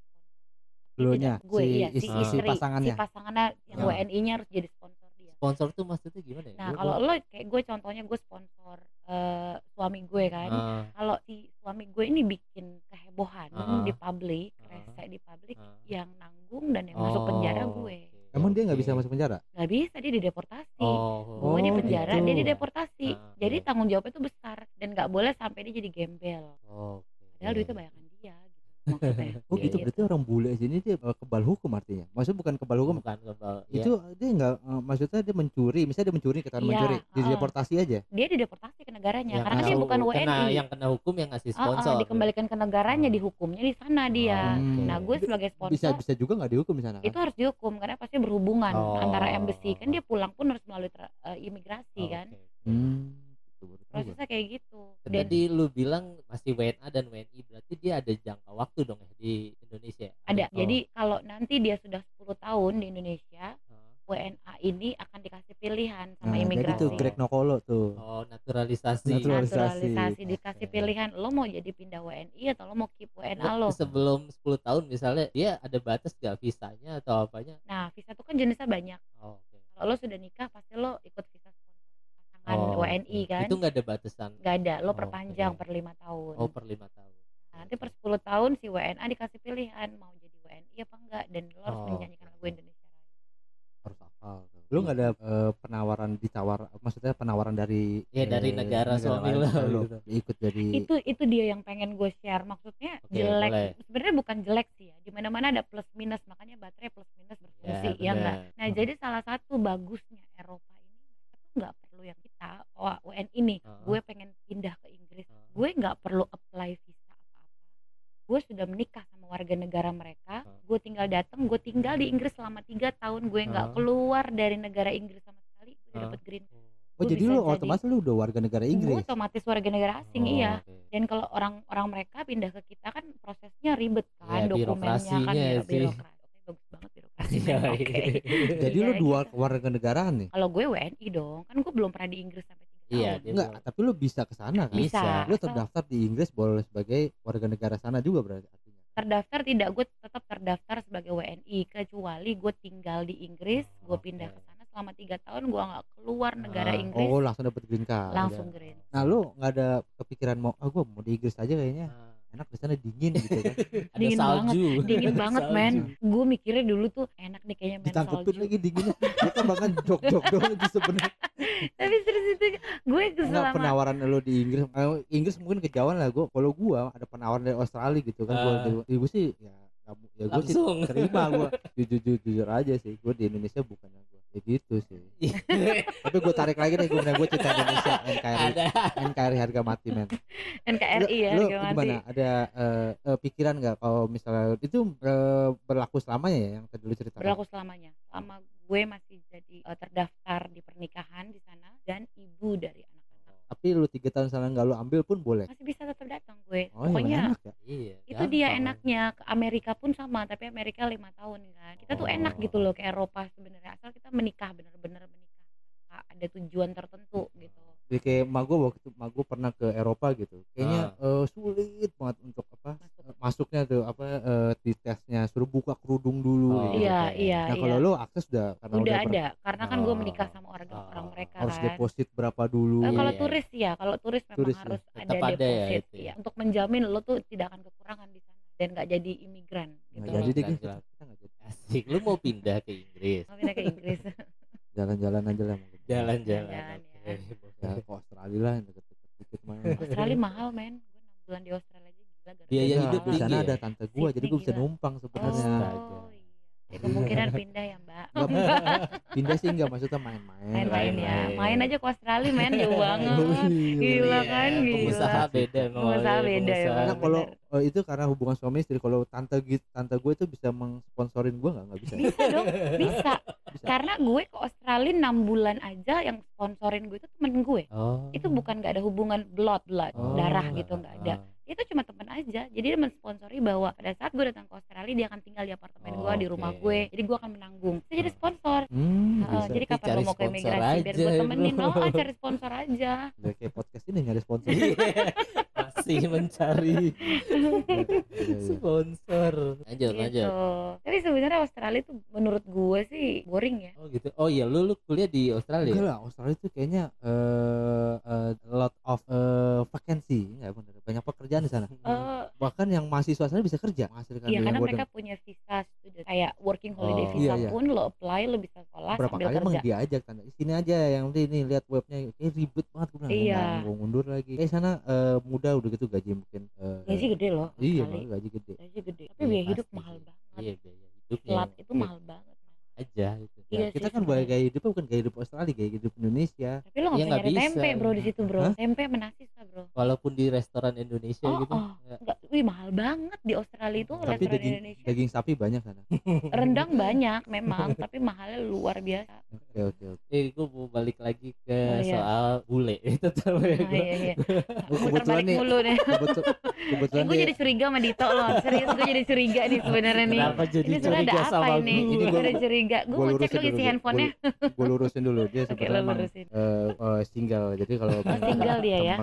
Lo-nya, tidak- gue si iya, si is- si istri, pasangannya. si pasangannya yang Ya. WNI-nya harus jadi sponsor dia. sponsor tuh maksudnya gimana ya Nah, kalau lo kayak gue contohnya gue sponsor eh, suami gue kan. Ah, kalau si suami gue ini bikin kehebohan Ah. di publik, Ah. rese di publik, Ah. yang nanggung dan yang masuk penjara Oh, gue. emang dia nggak bisa masuk penjara Nggak bisa dia dideportasi. oh gue di Oh, penjara, gitu. dia dideportasi. Ah, Jadi iya. tanggung jawabnya itu besar dan nggak boleh sampai dia jadi gembel. Oh, oke. Padahal Iya, duitnya iya. dia gitu maksudnya. oh Iya, gitu iya. berarti orang bule sini dia eh, kebal hukum artinya maksudnya bukan kebal hukum bukan kebal ya. itu dia nggak eh, maksudnya dia mencuri misalnya dia mencuri katakan Iya, mencuri heeh. dideportasi aja Dia dideportasi ke negaranya yang karena kan kena dia bukan kena, WNI. yang kena hukum yang ngasih Ah, ah, sponsor dikembalikan ke negaranya, Oh. dihukumnya di sana dia. Hmm. Nah, gue sebagai bisa sponsor bisa juga nggak dihukum di sana kan? itu harus dihukum karena pasti berhubungan Oh. antara embassy kan dia pulang pun harus melalui tra- eh, imigrasi Oh, kan oke. hmm, baru tahu gua. prosesnya kayak gitu dan Jadi lu bilang masih WNA dan WNI berarti dia ada jangka waktu dong ya di Indonesia. ada Oh. jadi kalau nanti dia sudah 10 tahun di Indonesia Oh. WNA ini akan dikasih pilihan sama nah, jadi imigrasi tuh Greg Nokolo tuh Oh, naturalisasi. Naturalisasi. naturalisasi dikasih pilihan lo mau jadi pindah WNI atau lo mau keep WNA lo Sebelum 10 tahun misalnya dia ada batas gak visanya atau apanya? nah visa itu kan jenisnya banyak Oh, oke. kalau lo sudah nikah pasti lo ikut visa pasangan Oh, WNI kan Itu nggak ada batasan. nggak ada lo Oh, perpanjang oke. per lima tahun Oh, per lima tahun. Nah, nanti per 10 tahun si WNA dikasih pilihan mau jadi WNI apa enggak dan lo harus Oh, menyanyikan lagu Indonesia Raya. harus hafal lu nggak ada eh, penawaran ditawar maksudnya penawaran dari Ya, dari eh, negara suami lain lo gitu. ikut jadi Itu itu dia yang pengen gue share maksudnya Oke, jelek sebenarnya bukan jelek sih ya. Di mana-mana ada plus minus makanya baterai plus minus berfungsi ya, enggak. benar. Nah, jadi salah satu bagusnya Eropa nggak perlu yang kita oh, WNI nih, Heeh. gue pengen pindah ke Inggris. Heeh. Gue nggak perlu apply visa apa-apa. Gue sudah menikah sama warga negara mereka. Heeh. Gue tinggal datang, gue tinggal di Inggris selama tiga tahun. Gue nggak Heeh. keluar dari negara Inggris sama sekali. Gue udah Heeh. dapet green. oh Gue jadi lu jadi- otomatis lu udah warga negara Gue Inggris otomatis warga negara asing Oh, iya. oke. Dan kalau orang-orang mereka pindah ke kita kan prosesnya ribet kan, Ya, dokumennya kan ya, birokrasi. Oke, bagus banget Iya, men. Oke. jadi Iya, lu dua gitu. warga negaraan nih Kalau gue WNI dong, kan gue belum pernah di Inggris sampai tiga tahun. Iya, dia enggak bilang, tapi lu bisa ke sana kan Bisa. lu terdaftar di Inggris boleh sebagai warga negara sana juga berarti artinya terdaftar tidak, gue tetap terdaftar sebagai WNI kecuali gue tinggal di Inggris, gue Oh, pindah ke sana selama tiga tahun gue nggak keluar negara Ah, Inggris, oh langsung dapet green card langsung green. nah lu nggak ada kepikiran mau ah gua mau di Inggris aja kayaknya ah, enak di sana dingin gitu kan ada Dingin salju. Dingin banget men, gue mikirnya dulu tuh enak nih kayaknya main ditangkepin salju. lagi dinginnya dia kan bahkan jok-jok doang itu sebenarnya Tapi serius itu gue Enggak selama penawaran lu di Inggris Inggris mungkin kejauhan lah gua kalau gua ada penawaran dari Australia gitu kan gua Ah. di- ibu sih ya ya gua sih Langsung. terima gua jujur jujur, jujur aja sih gua di Indonesia bukan gua ya gitu sih. Tapi gua tarik lagi nih gua gua cinta Indonesia NKRI ada. NKRI harga mati men. NKRI ya lu harga mati. gimana? Ada eh, eh, pikiran nggak kalau misalnya itu eh, berlaku selamanya ya yang tadi lu ceritakan? Berlaku selamanya. Selama gue masih jadi eh, terdaftar di pernikahan di sana dan ibu dari anak-anak tapi lu tiga tahun sana nggak lu ambil pun boleh. Masih bisa tetap datang gue. Oh ya pokoknya enak ya? Iya. itu dia enaknya. Ke Amerika pun sama tapi Amerika lima tahun kan. Kita tuh enak Oh. gitu loh ke Eropa sebenarnya. Asal kita menikah bener-bener menikah. Ada tujuan tertentu gitu. Jadi kayak emak gue waktu gue pernah ke Eropa gitu. Kayaknya eh, sulit banget untuk apa. Masuknya tuh apa eh, di tesnya suruh buka kerudung dulu Oh, gitu. iya oke. iya nah iya kalau lo akses udah karena udah ber- ada karena kan gue Oh. menikah sama orang Oh. orang mereka harus kan deposit berapa dulu Eh, kalau Iya, iya. turis ya kalau turis memang Turis ya. harus Tetap ada ada ya deposit itu ya. ya untuk menjamin lo tuh tidak akan kekurangan di sana dan nggak jadi imigran gitu nggak Iya, jadi deh kita nggak jadi asik lu mau pindah ke Inggris mau pindah ke Inggris jalan-jalan aja lah mungkin jalan-jalan Jalan, oke. ya ke Australia lah deket-deket dikit mah Australia mahal men gue enam bulan di Australia Biaya Enggak, hidup di sana ya? ada tante gua jadi gua bisa gila. numpang sebenarnya. Oh iya. Ya, kemungkinan pindah ya mbak. Nggak, pindah sih enggak maksudnya main-main. Main-main ya. Main aja ke Australia men. Jauh banget. Wih, Gila wih. kan, Iya, gila. pengusaha beda Pengusaha beda ya. Karena kalau eh, itu karena hubungan suami istri. Kalau tante gitu tante gue itu bisa mengsponsorin gue nggak? Nggak bisa bisa dong. Bisa. Bisa. karena gue ke Australia enam bulan aja yang sponsorin gue itu temen gue. Oh. Itu bukan gak ada hubungan blood blood Oh. darah gitu nggak ada. Itu cuma teman aja. Jadi dia mensponsori bahwa pada saat gue datang ke Australia dia akan tinggal di apartemen gue di rumah Oke. gue. Jadi gue akan menanggung. Saya jadi sponsor. Hmm, bisa. jadi kapan lo mau ke imigrasi biar gue temenin. bro. oh cari sponsor aja. Udah kayak podcast ini nyari sponsor masih mencari sponsor. Lanjut lanjut. Gitu tapi sebenarnya Australia tuh menurut gue sih boring ya. Oh gitu. Oh iya lu lu kuliah di Australia? Enggak lah Australia itu kayaknya eh eh, lot of eh, vacancy. Enggak bener. Banyak pekerjaan di sana. Eh, bahkan yang mahasiswa sana bisa kerja. Menghasilkan Iya karena mereka punya visa student kayak working holiday Oh. visa Iya, iya. pun lo apply lo bisa sekolah berapa sambil kali emang kerja. diajak tanda sini aja yang penting nih lihat webnya kayak ribet banget gue bilang Iya. gue mundur lagi eh sana eh, muda udah gitu gaji mungkin eh, Gaji gede loh. iya malah gaji gede Gaji gede. Tapi Iya, biaya hidup pasti mahal banget. iya biaya hidupnya Flat itu Iya, mahal banget. aja gitu Iya Ya, sih, kita kan sebenarnya. gaya hidupnya bukan gaya hidup Australia gaya hidup Indonesia Tapi lo nggak Iya, bisa nggak nyari bisa. tempe bro di situ bro. Hah? Tempe menasisa bro. walaupun di restoran Indonesia Oh, gitu oh. nggak- Enggak, wih mahal banget di Australia itu tapi restoran daging Indonesia. daging sapi banyak sana Rendang banyak memang, tapi mahalnya luar biasa. oke oke oke eh gue mau balik lagi ke Oh, iya. soal bule itu tahu ya Nah, gue iya, iya. Oh, kebetulan balik nih mulu nih. kebetul, Eh, kebetulan gue jadi curiga sama Dito loh. Serius gue jadi curiga nih sebenarnya nih. kenapa jadi Ini sebenarnya ada curiga apa sama ini? gue Ini gua- ada curiga. Gue gua mau cek isi dulu, Gue- handphonenya. gue lurusin dulu dia sebenarnya emang, lurusin. eh, eh, single jadi kalau pengen single dia ya?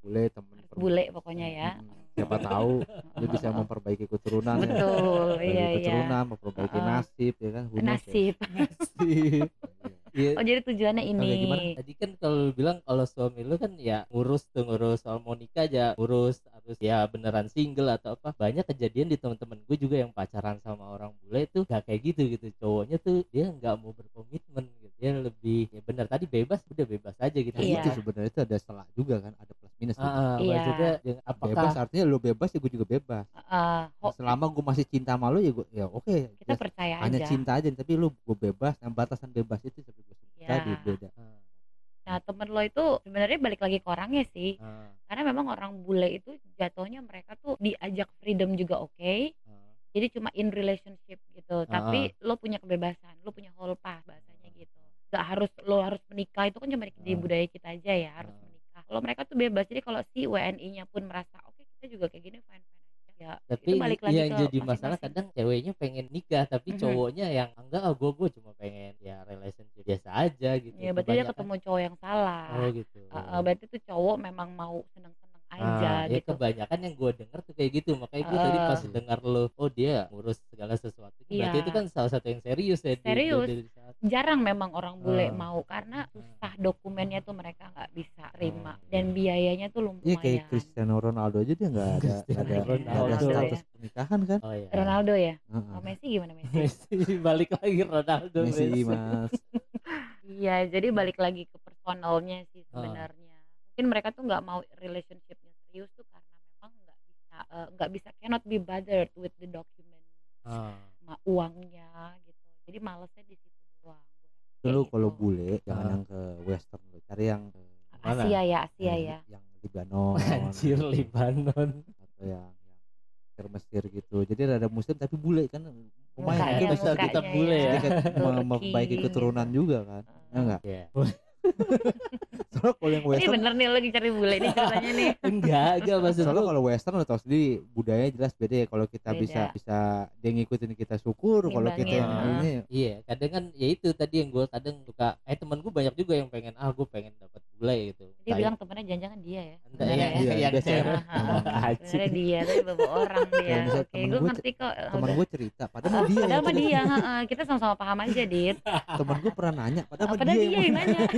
bule temen bule pokoknya ya. Siapa tahu dia bisa memperbaiki keturunan ya. Betul, Memperbaiki iya iya. keturunan memperbaiki Heeh. nasib ya kan knows ya? Nasib. Iya. Oh jadi tujuannya Oke, gimana? ini. Tadi kan kalau bilang kalau suami lu kan ya ngurus tuh ngurus soal mau nikah aja ngurus harus ya beneran single atau apa banyak kejadian di teman-teman gue juga yang pacaran sama orang bule tuh gak kayak gitu gitu cowoknya tuh dia nggak mau berkomitmen dia lebih ya bener tadi bebas udah bebas aja gitu Nah, Iya. itu sebenarnya itu ada salah juga kan ada plus minus gitu. Ah, Iya. maksudnya ya, bebas apakah artinya lu bebas ya gue juga bebas Eh, ho- selama gue masih cinta sama lu ya gue ya oke kita Just percaya hanya aja. cinta aja tapi lu gue bebas yang batasan bebas itu seperti gue sebut Iya. tadi beda Ah, Nah temen lo itu sebenarnya balik lagi ke orangnya sih. ah, Karena memang orang bule itu jatuhnya mereka tuh diajak freedom juga oke. ah. Jadi cuma in relationship gitu. Ah, Tapi lo punya kebebasan, lo punya whole pass Gak harus lo harus menikah itu kan cuma di Ah. budaya kita aja ya harus Ah. menikah. Kalau mereka tuh bebas. Jadi kalau si WNI-nya pun merasa oke kita juga kayak gini fine fine aja. Ya tapi itu balik lagi yang ke jadi masalah kadang ceweknya pengen nikah tapi Mhm. cowoknya yang enggak ah, gue gue cuma pengen ya relationship biasa aja gitu Ya berarti dia ketemu cowok yang salah. oh gitu Uh, berarti tuh cowok memang mau seneng-seneng aja Ah, ya gitu. kebanyakan yang gue denger tuh kayak gitu makanya gue tadi Ah. pas dengar lo oh dia ngurus segala sesuatu berarti Iya. itu kan salah satu yang serius ya di- Serius. di- di saat- Jarang memang orang bule Ah. mau karena susah dokumennya tuh mereka nggak bisa terima Oh, dan iya. biayanya tuh Iya lumayan. kayak Cristiano Ronaldo aja dia nggak ada ada, nggak ada Ronaldo. status pernikahan kan oh ya Ronaldo ya. Heeh. Oh, Messi gimana Messi? Messi balik lagi Ronaldo Messi Messi. mas iya, jadi balik lagi ke personalnya sih Ah. sebenarnya. Mungkin mereka tuh nggak mau relationshipnya serius tuh karena memang nggak bisa eh, nggak bisa cannot be bothered with the document Ah. sama uangnya gitu. Jadi malesnya di situ doang. Gua rasa lu kayak kalau gitu. bule jangan Ah. yang ke western lu cari yang ke Mana? Asia ya, Asia yang, ya. yang Libanon anjir Libanon atau yang yang Mesir gitu jadi ada muslim tapi bule kan lumayan mungkin bisa kita kita bule ya. Turki memperbaiki gitu. keturunan juga kan ya enggak ya soalnya kalau yang Ini western bener nih lagi cari bule nih ceritanya nih. enggak enggak maksud soalnya kalau western lo tau sendiri budayanya jelas beda ya. Kalau kita Beda. bisa bisa dia ngikutin kita syukur kalau kita yang ini. Iya, kadang kan ya itu tadi yang gue kadang suka. Eh temen gue banyak juga yang pengen ah gue pengen dapat bule gitu. Dia bilang temennya jangan-jangan dia ya Entah, sebenarnya iya, ya. iya, biasanya. cewek. Ah, ah, ah. Anjing. sebenarnya dia tapi bawa orang dia. oke temen gue ngerti kok. temen gue cerita padahal Ah, mah dia padahal sama cerita. dia kita sama-sama paham aja dit. Temen gue pernah nanya padahal mah padahal dia dia yang nanya.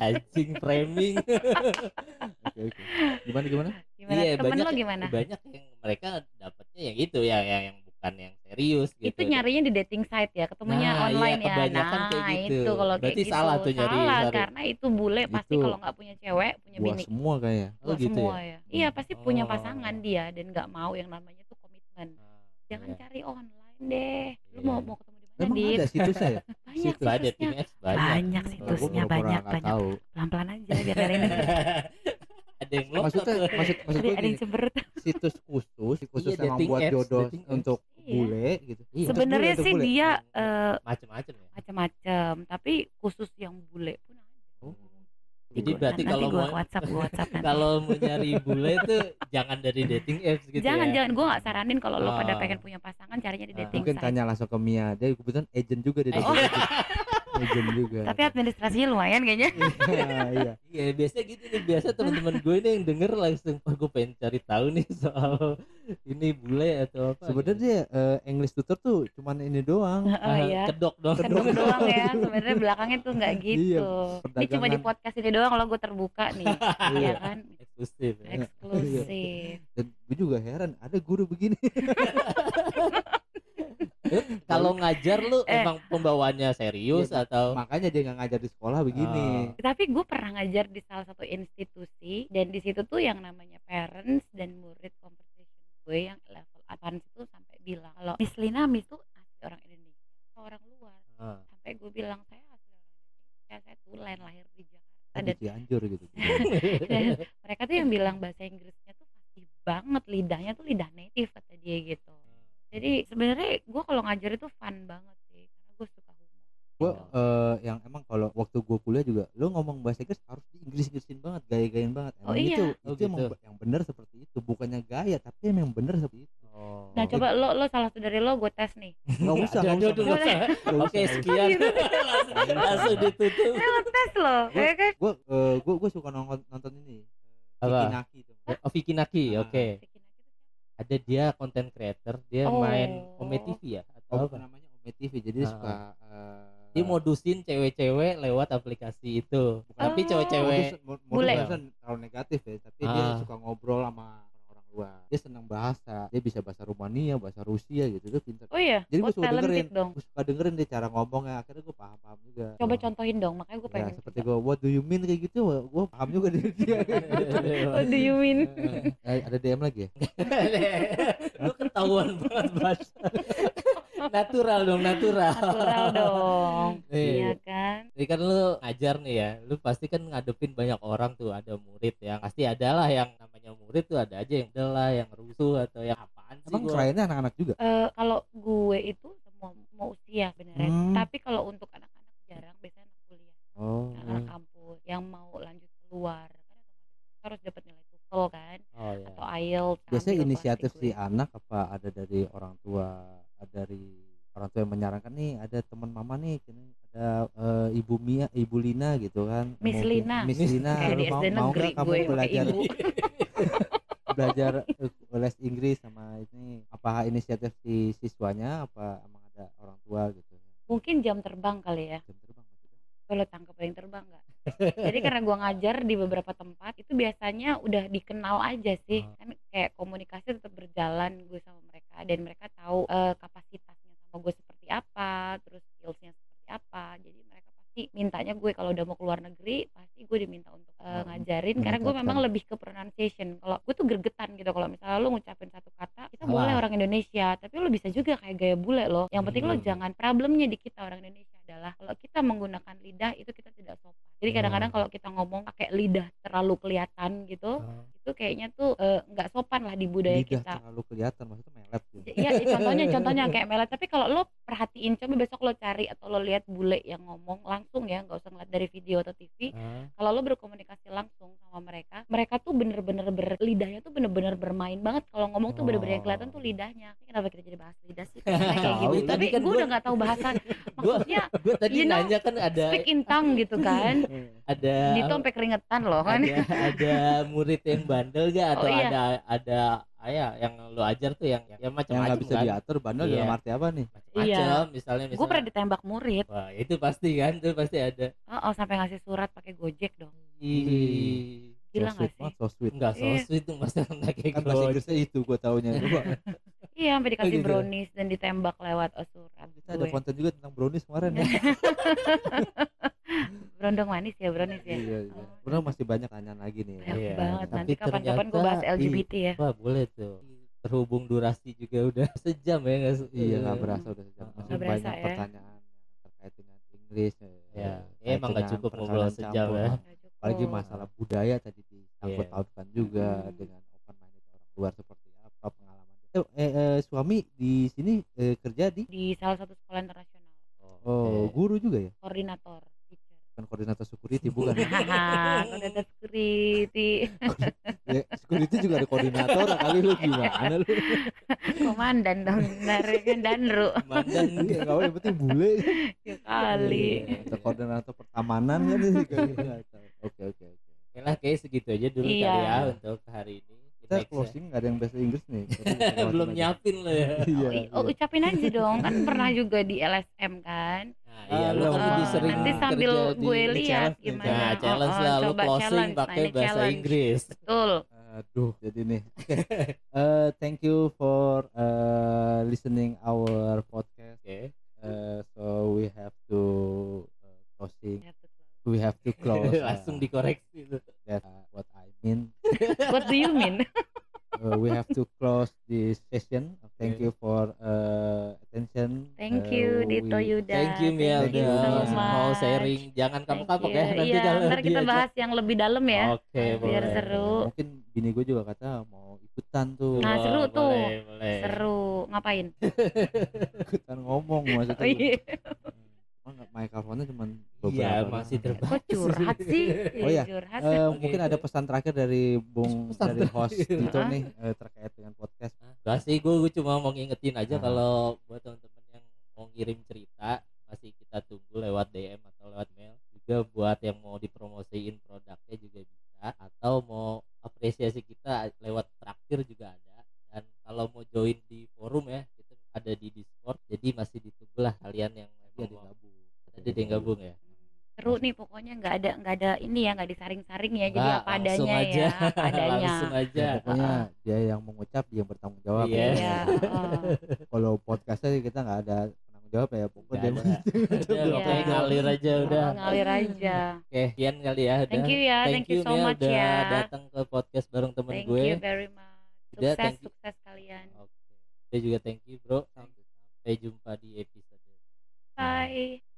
Anjing framing. Oke oke. Gimana gimana? Gimana? Iya, temen banyak lo ya- gimana? banyak yang mereka dapatnya yang itu ya yang, yang bukan yang serius gitu itu nyarinya di dating site ya ketemunya Nah, iya, online ya kebanyakan nah kayak gitu. itu kalau kayak gitu salah tuh nyari, salah sorry. karena itu bule pasti Gitu. kalau nggak punya cewek punya gua bini semua kayaknya Oh, gitu semua ya? ya iya pasti punya Oh. pasangan dia dan nggak mau yang namanya tuh komitmen Ah, jangan iya. cari online deh lu Iya. mau mau ketemu di mana emang dit ada situsnya ya banyak Situ ada situsnya apps banyak situsnya banyak banyak tahu. pelan pelan aja biar ada yang. ada yang lo maksudnya maksud maksud ada, gue ada yang gini, cemberut situs khusus khusus Iya, yang membuat apps, jodoh dating apps. untuk Iya. bule gitu Iya. Untuk sebenarnya sih untuk bule. dia eh, macem-macem ya macam-macam tapi khusus yang bule pun ada Oh. Jadi Gua- berarti kalau gua mau- WhatsApp gua WhatsApp kalau mau nyari bule tuh jangan dari dating apps gitu jangan ya jangan gue nggak saranin kalau lo pada Ah. pengen punya pasangan carinya di Ah. dating mungkin site tanya langsung ke Mia dia kebetulan agent juga di Oh. dating apps. juga. Tapi administrasinya lumayan kayaknya. Iya Iya. Biasa gitu nih. Biasa teman-teman gue ini yang denger langsung oh gue pengen cari tahu nih soal ini bule atau apa. Sebenarnya eh, English tutor tuh cuman ini doang. Oh Ah, ya kedok dong. Kedok doang ya. Sebenarnya belakangnya tuh nggak Iya, gitu. Ini cuma di podcast ini doang kalau gue terbuka nih. Iya. ya kan? eksklusif ya. eksklusif. Dan gue juga heran ada guru begini kalau ngajar lu Eh. emang pembawaannya serius Iya, atau? makanya dia nggak ngajar di sekolah begini. Tapi gue pernah ngajar di salah satu institusi dan di situ tuh yang namanya parents dan murid conversation gue yang level advance itu sampai bilang kalau Miss Lina Miss tuh asli orang Indonesia atau orang luar. Ah. sampai gue bilang saya asli orang Indonesia saya tulen lahir di Jakarta dan di Cianjur gitu. Dan mereka tuh yang bilang bahasa Inggrisnya tuh fasih banget lidahnya tuh lidah native kata dia gitu jadi sebenarnya gue kalau ngajar itu fun banget sih karena gue suka humor gue gitu. eh, yang emang kalau waktu gue kuliah juga lo ngomong bahasa Inggris harus di Inggris Inggrisin banget gaya-gayain banget Oh Emang iya. itu Oh itu emang gitu. yang benar seperti itu bukannya gaya tapi emang benar seperti itu Oh. nah coba lo lo salah satu dari lo gue tes nih nggak usah nggak usah usah. usah, Oke sekian langsung, langsung ditutup Saya tes lo ya kan gue gue gue suka nonton nonton ini eh, Apa? Vicky Naki tuh Oh Vicky Naki Ah. Ada dia content creator dia Oh. main Ome TV ya oh, atau apa namanya Ome TV jadi dia Ah. suka eh, dia modusin cewek-cewek lewat aplikasi itu tapi Oh. cewek-cewek modus, Bule. modus terlalu negatif ya tapi dia Ah. suka ngobrol sama luar dia senang bahasa. Dia bisa bahasa Rumania bahasa Rusia gitu. Dia pintar oh iya? Jadi oh gua suka dengerin. dong. Gue suka dengerin dia cara ngomongnya. Akhirnya gue paham paham juga. Coba Oh. contohin dong. Makanya gue ya, pengen seperti coba. gue what do you mean? kayak gitu gue paham juga dari dia what do you mean? Eh, ada DM lagi ya? Lu ketahuan banget bahasa natural dong natural. Natural dong. Iya. iya kan? Jadi kan lu ngajar nih ya, lu pasti kan ngadepin banyak orang tuh, ada murid yang pasti adalah yang namanya murid tuh ada aja yang adalah yang rusuh atau yang apaan sih emang kliennya anak-anak juga? Eh, kalau gue itu semua semua usia sebenarnya Hmm. tapi kalau untuk anak-anak jarang biasanya anak kuliah. Oh. Anak-anak kampus yang mau lanjut keluar. Kan otomatis harus dapat nilai TOEFL kan Oh ya. atau IELTS biasanya inisiatif si anak apa ada dari orang tua ada dari orang tua yang menyarankan nih ada teman mama nih kini ada eh, ibu Mia ibu Lina gitu kan. Miss Mau- Lina. Miss Lina di mau mau nggak kamu belajar? ibu. belajar eh, les Inggris sama ini apa inisiatif si siswanya apa emang ada orang tua gitu. Mungkin jam terbang kali ya. Jam terbang kalau tangkap yang terbang nggak? Jadi karena gua ngajar di beberapa tempat itu biasanya udah dikenal aja sih. Ah. kan kayak komunikasi tetap berjalan gue sama mereka dan mereka tahu eh, kapasitasnya sama gue seperti apa terus skillsnya seperti apa. Jadi mereka pasti mintanya gue kalau udah mau keluar negeri pasti gue diminta untuk Oh, ngajarin. Karena gue memang lebih ke pronunciation. Kalau gue tuh gregetan gitu. Kalau misalnya lu ngucapin satu kata kita Salah. boleh orang Indonesia. Tapi lu bisa juga kayak gaya bule loh. Yang penting lo Hmm. jangan problemnya di kita orang Indonesia adalah kalau kita menggunakan lidah itu kita tidak sopan. Jadi kadang-kadang Hmm. kalau kita ngomong pakai lidah terlalu kelihatan gitu Oh. itu kayaknya tuh eh, nggak sopan lah di budaya lidah kita. terlalu kelihatan maksudnya melet gitu. Iya, i- contohnya contohnya kayak melet. Tapi kalau lo perhatiin coba besok lo cari atau lo lihat bule yang ngomong langsung ya nggak usah ngeliat dari video atau TV Hah? kalau lo berkomunikasi langsung sama mereka mereka tuh bener-bener ber, lidahnya tuh bener-bener bermain banget. Kalau ngomong tuh bener-bener yang kelihatan tuh lidahnya. Ini kenapa kita jadi bahas lidah sih? Kayak gitu. Tapi kan gue gua- udah nggak tahu bahasan Gua maksudnya gue tadi you know, nanya kan ada speak in tongue gitu kan. Ada Dito sampai keringetan loh kan. ada ada murid yang bandel gak atau Oh, iya. ada ada ayah yang lu ajar tuh yang yang yang macam-macam nggak bisa kan. diatur bandel Iya. dalam arti apa nih? Macam-macam Iya. misalnya gue misalnya pernah ditembak murid. Wah itu pasti kan itu pasti ada. Oh, oh, sampai ngasih surat pakai gojek dong. Ih, gila so sweet sih? Banget so sweet. Enggak so Iya. sweet tuh anak kayak kan bahasa gitu Inggrisnya itu gue taunya coba. Iya sampai dikasih gitu. brownies dan ditembak lewat oh, surat kita ada konten juga tentang brownies kemarin ya. Berondong manis ya brownies ya? Iya iya. Oh. Masih banyak tanyaan lagi nih banyak Iya, banget. tapi nanti kapan-kapan gue bahas LGBT ya. Wah boleh tuh. Terhubung durasi juga udah sejam ya nggak se- iya nggak berasa udah sejam. Masih berasa banyak ya. pertanyaan yang terkait dengan Inggris ya. Terkait emang nggak dengan cukup ngobrol sejam campur. ya Apalagi masalah budaya tadi disangkut pautkan juga Hmm. dengan open minded orang luar seperti apa pengalaman eh, eh, eh, suami di sini eh, kerja di? Di salah satu sekolah internasional. Oh Oke. guru juga ya? Koordinator bukan koordinator security bukan hahaha koordinator security ya, security juga ada koordinator kali lu gimana lu komandan dong dari Danru Mandan Iya, nggak apa yang penting bule ya kali atau koordinator pertamanan kan tahu. oke oke oke Ya lah kayak segitu aja dulu Iya. kali ya untuk hari ini. kita Next ya. closing nggak ada yang bahasa Inggris nih belum nyiapin lo ya. iya, oh, oh, iya. ucapin aja dong kan pernah juga di LSM kan Nah, iya lu kan Eh, lebih sering nanti sambil kerja di- gue ini lihat challenge gimana Nah, challenge oh, lah lu coba closing challenge. Pakai bahasa challenge. Inggris. betul Aduh, jadi nih. Eh, thank you for uh, listening our podcast. Oke. Uh, so we have to uh, closing. We have to close. Langsung uh, dikoreksi tuh. That's uh, what I mean. what do you mean sharing. Jangan kapok-kapok you. ya nanti iya, kalau ntar kita bahas yang lebih dalam ya Oke, Biar boleh. seru. Mungkin bini gue juga kata mau ikutan tuh. Nah, Wah, seru tuh. Boleh, boleh. seru ngapain ikutan ngomong maksudnya. oh iya Emang microphone-nya cuma Iya, masih terbatas. kok curhat sih Oh iya. curhat Oke. mungkin ada pesan terakhir dari Bung Pesan dari host. Dito nih eh, terkait dengan podcast. Gak sih, gue cuma mau ngingetin aja Ah. kalau buat teman-teman yang mau ngirim cerita masih kita tunggu lewat DM. Juga buat yang mau dipromosiin produknya juga bisa atau mau apresiasi kita lewat traktir juga ada. Dan kalau mau join di forum ya, itu ada di Discord. Jadi masih ditunggulah kalian yang Dia memang mau. digabung. Ada di gabung ya. seru nih pokoknya nggak ada nggak ada ini ya nggak disaring-saring ya jadi Nggak, apa langsung adanya aja. ya apa adanya langsung aja. Ya, pokoknya dia yang mengucap dia yang bertanggung jawab. Iya. ya. iya oh. Kalau podcastnya kita nggak ada jawab ya. Pokoknya Nggak dia. Udah, oke, ngalir aja udah. Oh, ngalir aja Oke, sekian kali ya. Udah. thank you ya thank, you so much udah ya datang ke podcast bareng temen thank gue. you very much Udah, sukses thank you. sukses kalian Oke. Gue juga thank you, Bro. Sampai jumpa di episode bye